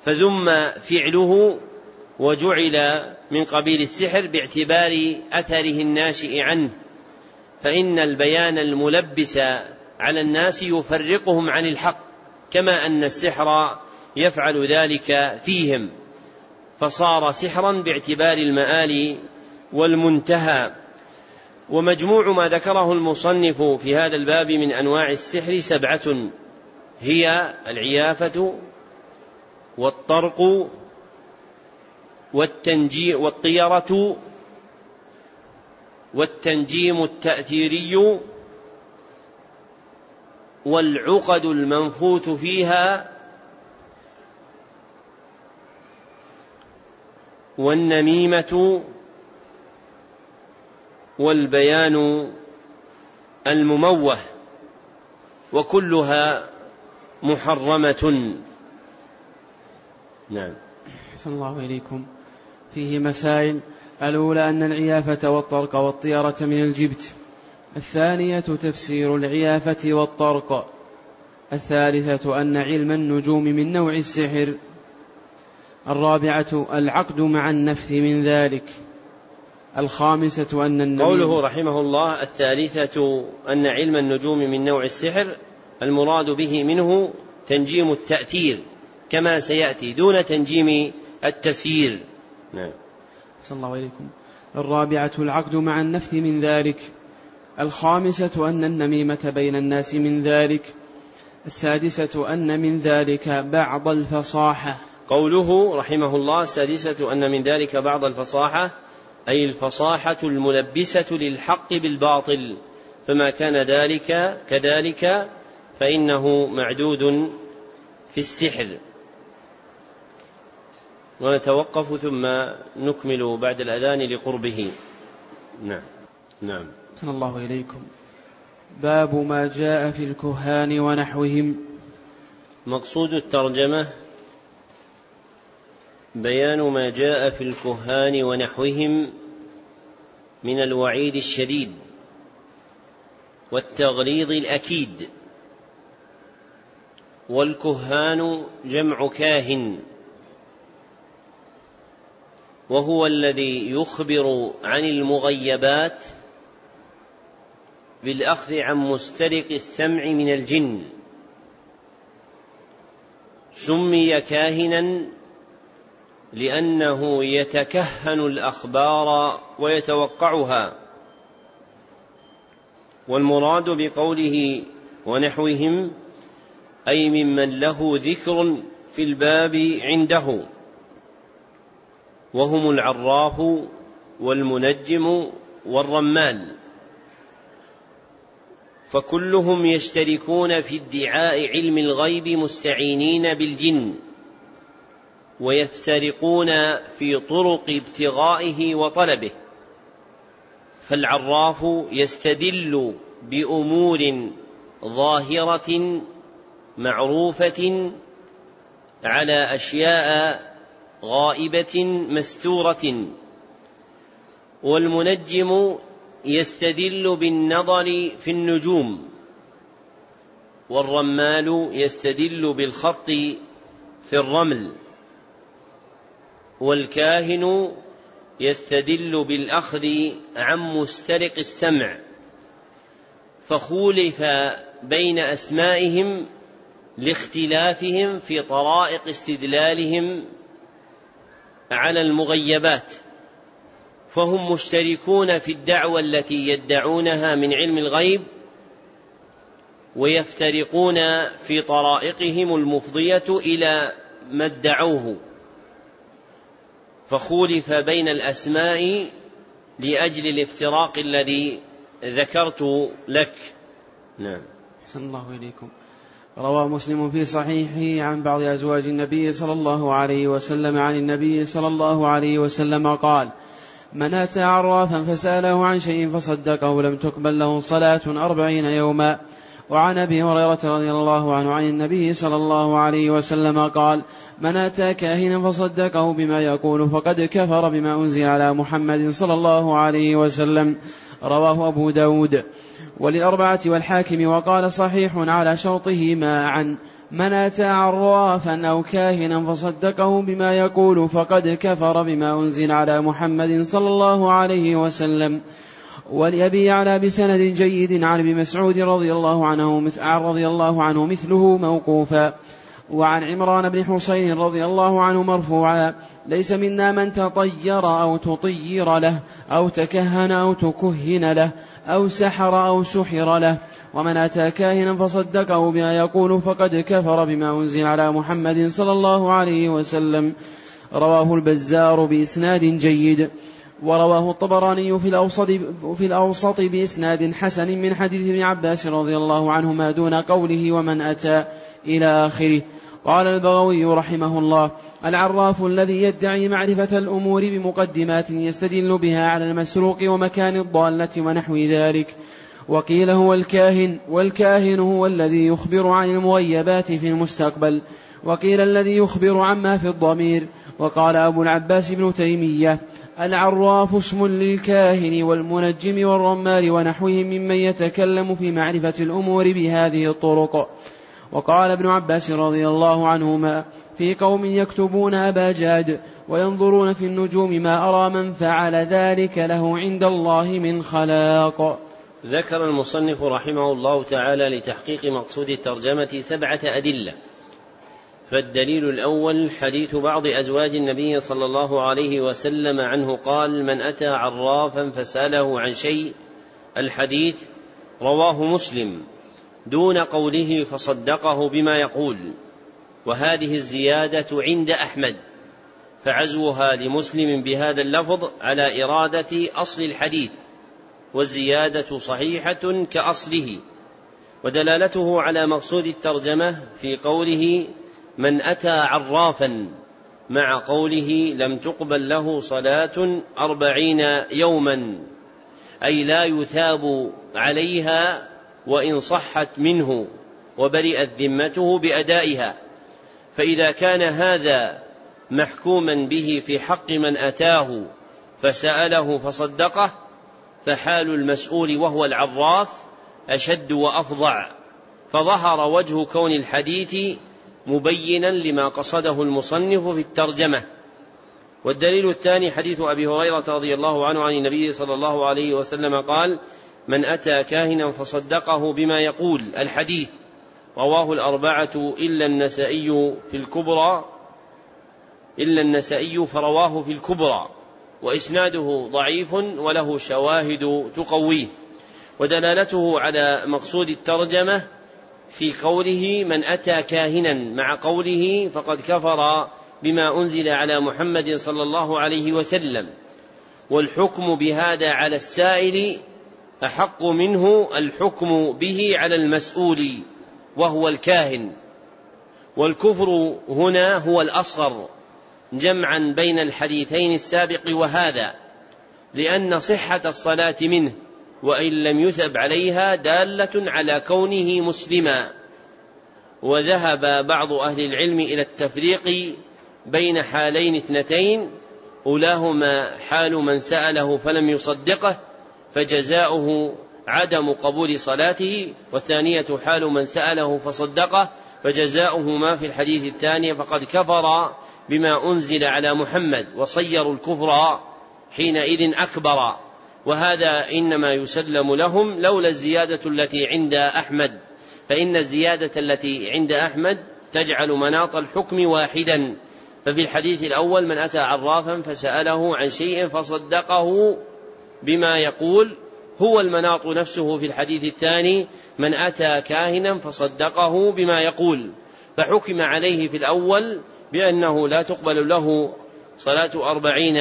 فذم فعله وجعل من قبيل السحر باعتبار أثره الناشئ عنه. فإن البيان الملبس على الناس يفرقهم عن الحق. كما أن السحر يفعل ذلك فيهم. فصار سحرا باعتبار المآل والمنتهى. ومجموع ما ذكره المصنف في هذا الباب من أنواع السحر سبعة. هي العيافة والطرق والتنجي والطيرة والتنجيم التأثيري والعقد المنفوت فيها والنميمة والبيان المموه وكلها محرمة. نعم. أحسن الله إليكم. فيه مسائل. الأولى أن العيافة والطرق والطيرة من الجبت. الثانية تفسير العيافة والطرق. الثالثة أن علم النجوم من نوع السحر. الرابعة العقد مع النفث من ذلك. الخامسة أن النبي قوله رحمه الله الثالثة أن علم النجوم من نوع السحر المراد به منه تنجيم التأثير كما سيأتي دون تنجيم التسيير. نعم. صلى الله عليكم الرابعة العقد مع النفث من ذلك. الخامسة أن النميمة بين الناس من ذلك السادسة أن من ذلك بعض الفصاحة. قوله رحمه الله السادسة أن من ذلك بعض الفصاحة أي الفصاحة الملبسة للحق بالباطل. فما كان ذلك كذلك فإنه معدود في السحر. ونتوقف ثم نكمل بعد الأذان لقربه. نعم. نعم. صلى الله إليكم. باب ما جاء في الكهان ونحوهم. مقصود الترجمة بيان ما جاء في الكهان ونحوهم من الوعيد الشديد والتغليظ الأكيد. والكهان جمع كاهن وهو الذي يخبر عن المغيبات بالأخذ عن مسترق السمع من الجن. سمي كاهنا لأنه يتكهن الأخبار ويتوقعها. والمراد بقوله ونحوهم أي ممن له ذكر في الباب عنده. وهم العراف والمنجم والرمال. فكلهم يشتركون في ادعاء علم الغيب مستعينين بالجن ويفترقون في طرق ابتغائه وطلبه. فالعراف يستدل بأمور ظاهرة معروفة على أشياء غائبة مستورة. والمنجم يستدل بالنظر في النجوم والرمال يستدل بالخط في الرمل والكاهن يستدل بالأخذ عن مسترق السمع فخولف بين أسمائهم لاختلافهم في طرائق استدلالهم على المغيبات. فهم مشتركون في الدعوى التي يدعونها من علم الغيب ويفترقون في طرائقهم المفضية إلى ما ادعوه. فخولف بين الأسماء لأجل الافتراق الذي ذكرت لك. نعم. أحسن الله إليكم. روى مسلم في صحيحه عن بعض أزواج النبي صلى الله عليه وسلم عن النبي صلى الله عليه وسلم قال من أتى عرافا فسأله عن شيء فصدقه لم تقبل له صلاة أربعين يوما. وعن أبي هريرة رضي الله عنه عن النبي صلى الله عليه وسلم قال من أتى كاهنا فصدقه بما يقول فقد كفر بما أنزل على محمد صلى الله عليه وسلم. رواه أبو داود. وللأربعة والحاكم وقال صحيح على شرطه ما عن من أتى عرافا أو كاهنا فصدقه بما يقول فقد كفر بما أنزل على محمد صلى الله عليه وسلم. ولأبي يعلى بسند جيد عن ابن مسعود رضي الله عنه رضي الله عنه مثله موقوفا. وعن عمران بن حسين رضي الله عنه مرفوعا. ليس منا من تطير أو تطير له أو تكهن أو تكهن له أو سحر أو سحر له. ومن أتى كاهنا فصدقه بما يقول فقد كفر بما أنزل على محمد صلى الله عليه وسلم. رواه البزار بإسناد جيد. ورواه الطبراني في الأوسط في الأوسط بإسناد حسن من حديث ابن عباس رضي الله عنهما دون قوله ومن أتى إلى آخره. قال البغوي رحمه الله العراف الذي يدعي معرفة الأمور بمقدمات يستدل بها على المسروق ومكان الضالة ونحو ذلك. وقيل هو الكاهن والكاهن هو الذي يخبر عن المغيبات في المستقبل. وقيل الذي يخبر عما في الضمير. وقال أبو العباس بن تيمية العراف اسم للكاهن والمنجم والرمال ونحوهم ممن يتكلم في معرفة الأمور بهذه الطرق. وقال ابن عباس رضي الله عنهما في قوم يكتبون أبا جاد وينظرون في النجوم ما أرى من فعل ذلك له عند الله من خلاق. ذكر المصنف رحمه الله تعالى لتحقيق مقصود الترجمة سبعة أدلة. فالدليل الأول حديث بعض أزواج النبي صلى الله عليه وسلم عنه قال من أتى عرافا فسأله عن شيء. الحديث رواه مسلم. دون قوله فصدقه بما يقول. وهذه الزيادة عند أحمد فعزوها لمسلم بهذا اللفظ على إرادة أصل الحديث والزيادة صحيحة كأصله. ودلالته على مقصود الترجمة في قوله من أتى عرافا مع قوله لم تقبل له صلاة أربعين يوما أي لا يثاب عليها وإن صحت منه وبرئت ذمته بأدائها. فإذا كان هذا محكوما به في حق من أتاه فسأله فصدقه فحال المسؤول وهو العراف أشد وأفظع. فظهر وجه كون الحديث مبينا لما قصده المصنف في الترجمة. والدليل الثاني حديث أبي هريرة رضي الله عنه عن النبي صلى الله عليه وسلم قال من أتى كاهنا فصدقه بما يقول الحديث. رواه الأربعة إلا النسائي في الكبرى إلا النسائي فرواه في الكبرى وإسناده ضعيف وله شواهد تقويه. ودلالته على مقصود الترجمة في قوله من أتى كاهنا مع قوله فقد كفر بما أنزل على محمد صلى الله عليه وسلم. والحكم بهذا على السائل أحق منه الحكم به على المسؤول وهو الكاهن. والكفر هنا هو الأصغر جمعا بين الحديثين السابق وهذا لأن صحة الصلاة منه وإن لم يثب عليها دالة على كونه مسلما. وذهب بعض أهل العلم إلى التفريق بين حالين اثنتين أولاهما حال من سأله فلم يصدقه فجزاؤه عدم قبول صلاته والثانية حال من سأله فصدقه فجزاؤه ما في الحديث الثاني فقد كفر بما أنزل على محمد وصيروا الكفر حينئذ أكبر. وهذا إنما يسلم لهم لولا الزيادة التي عند أحمد. فإن الزيادة التي عند أحمد تجعل مناط الحكم واحدا. ففي الحديث الأول من أتى عرافا فسأله عن شيء فصدقه بما يقول هو المناط نفسه في الحديث الثاني من أتى كاهنا فصدقه بما يقول فحكم عليه في الأول بأنه لا تقبل له صلاة أربعين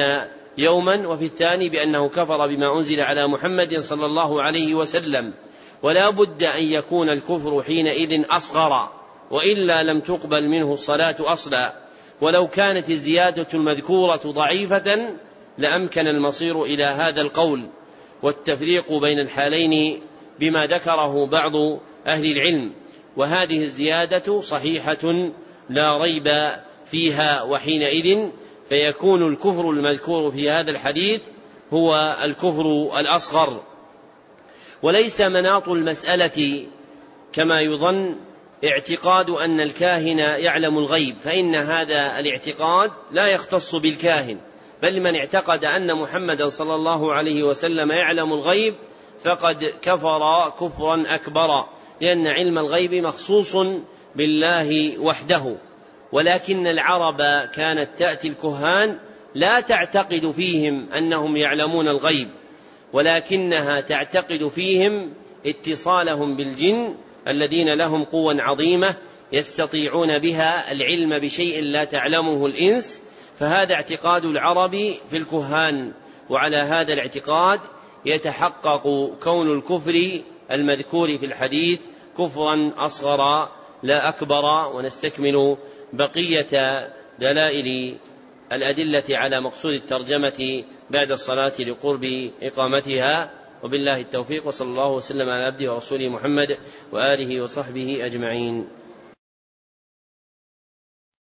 يوما وفي الثاني بأنه كفر بما أنزل على محمد صلى الله عليه وسلم. ولا بد أن يكون الكفر حينئذ أصغر وإلا لم تقبل منه الصلاة أصلا. ولو كانت الزيادة المذكورة ضعيفة لأمكن المصير إلى هذا القول والتفريق بين الحالين بما ذكره بعض أهل العلم. وهذه الزيادة صحيحة لا ريب فيها وحينئذ فيكون الكفر المذكور في هذا الحديث هو الكفر الأصغر. وليس مناط المسألة كما يظن اعتقاد أن الكاهن يعلم الغيب فإن هذا الاعتقاد لا يختص بالكاهن. بل من اعتقد أن محمدا صلى الله عليه وسلم يعلم الغيب فقد كفر كفرا أكبر لأن علم الغيب مخصوص بالله وحده. ولكن العرب كانت تأتي الكهان لا تعتقد فيهم أنهم يعلمون الغيب ولكنها تعتقد فيهم اتصالهم بالجن الذين لهم قوى عظيمة يستطيعون بها العلم بشيء لا تعلمه الإنس فهذا اعتقاد العرب في الكهان وعلى هذا الاعتقاد يتحقق كون الكفر المذكور في الحديث كفرا أصغر لا أكبر ونستكمل بقية دلائل الأدلة على مقصود الترجمة بعد الصلاة لقرب إقامتها. وبالله التوفيق وصلى الله وسلم على عبده ورسوله محمد وآله وصحبه أجمعين.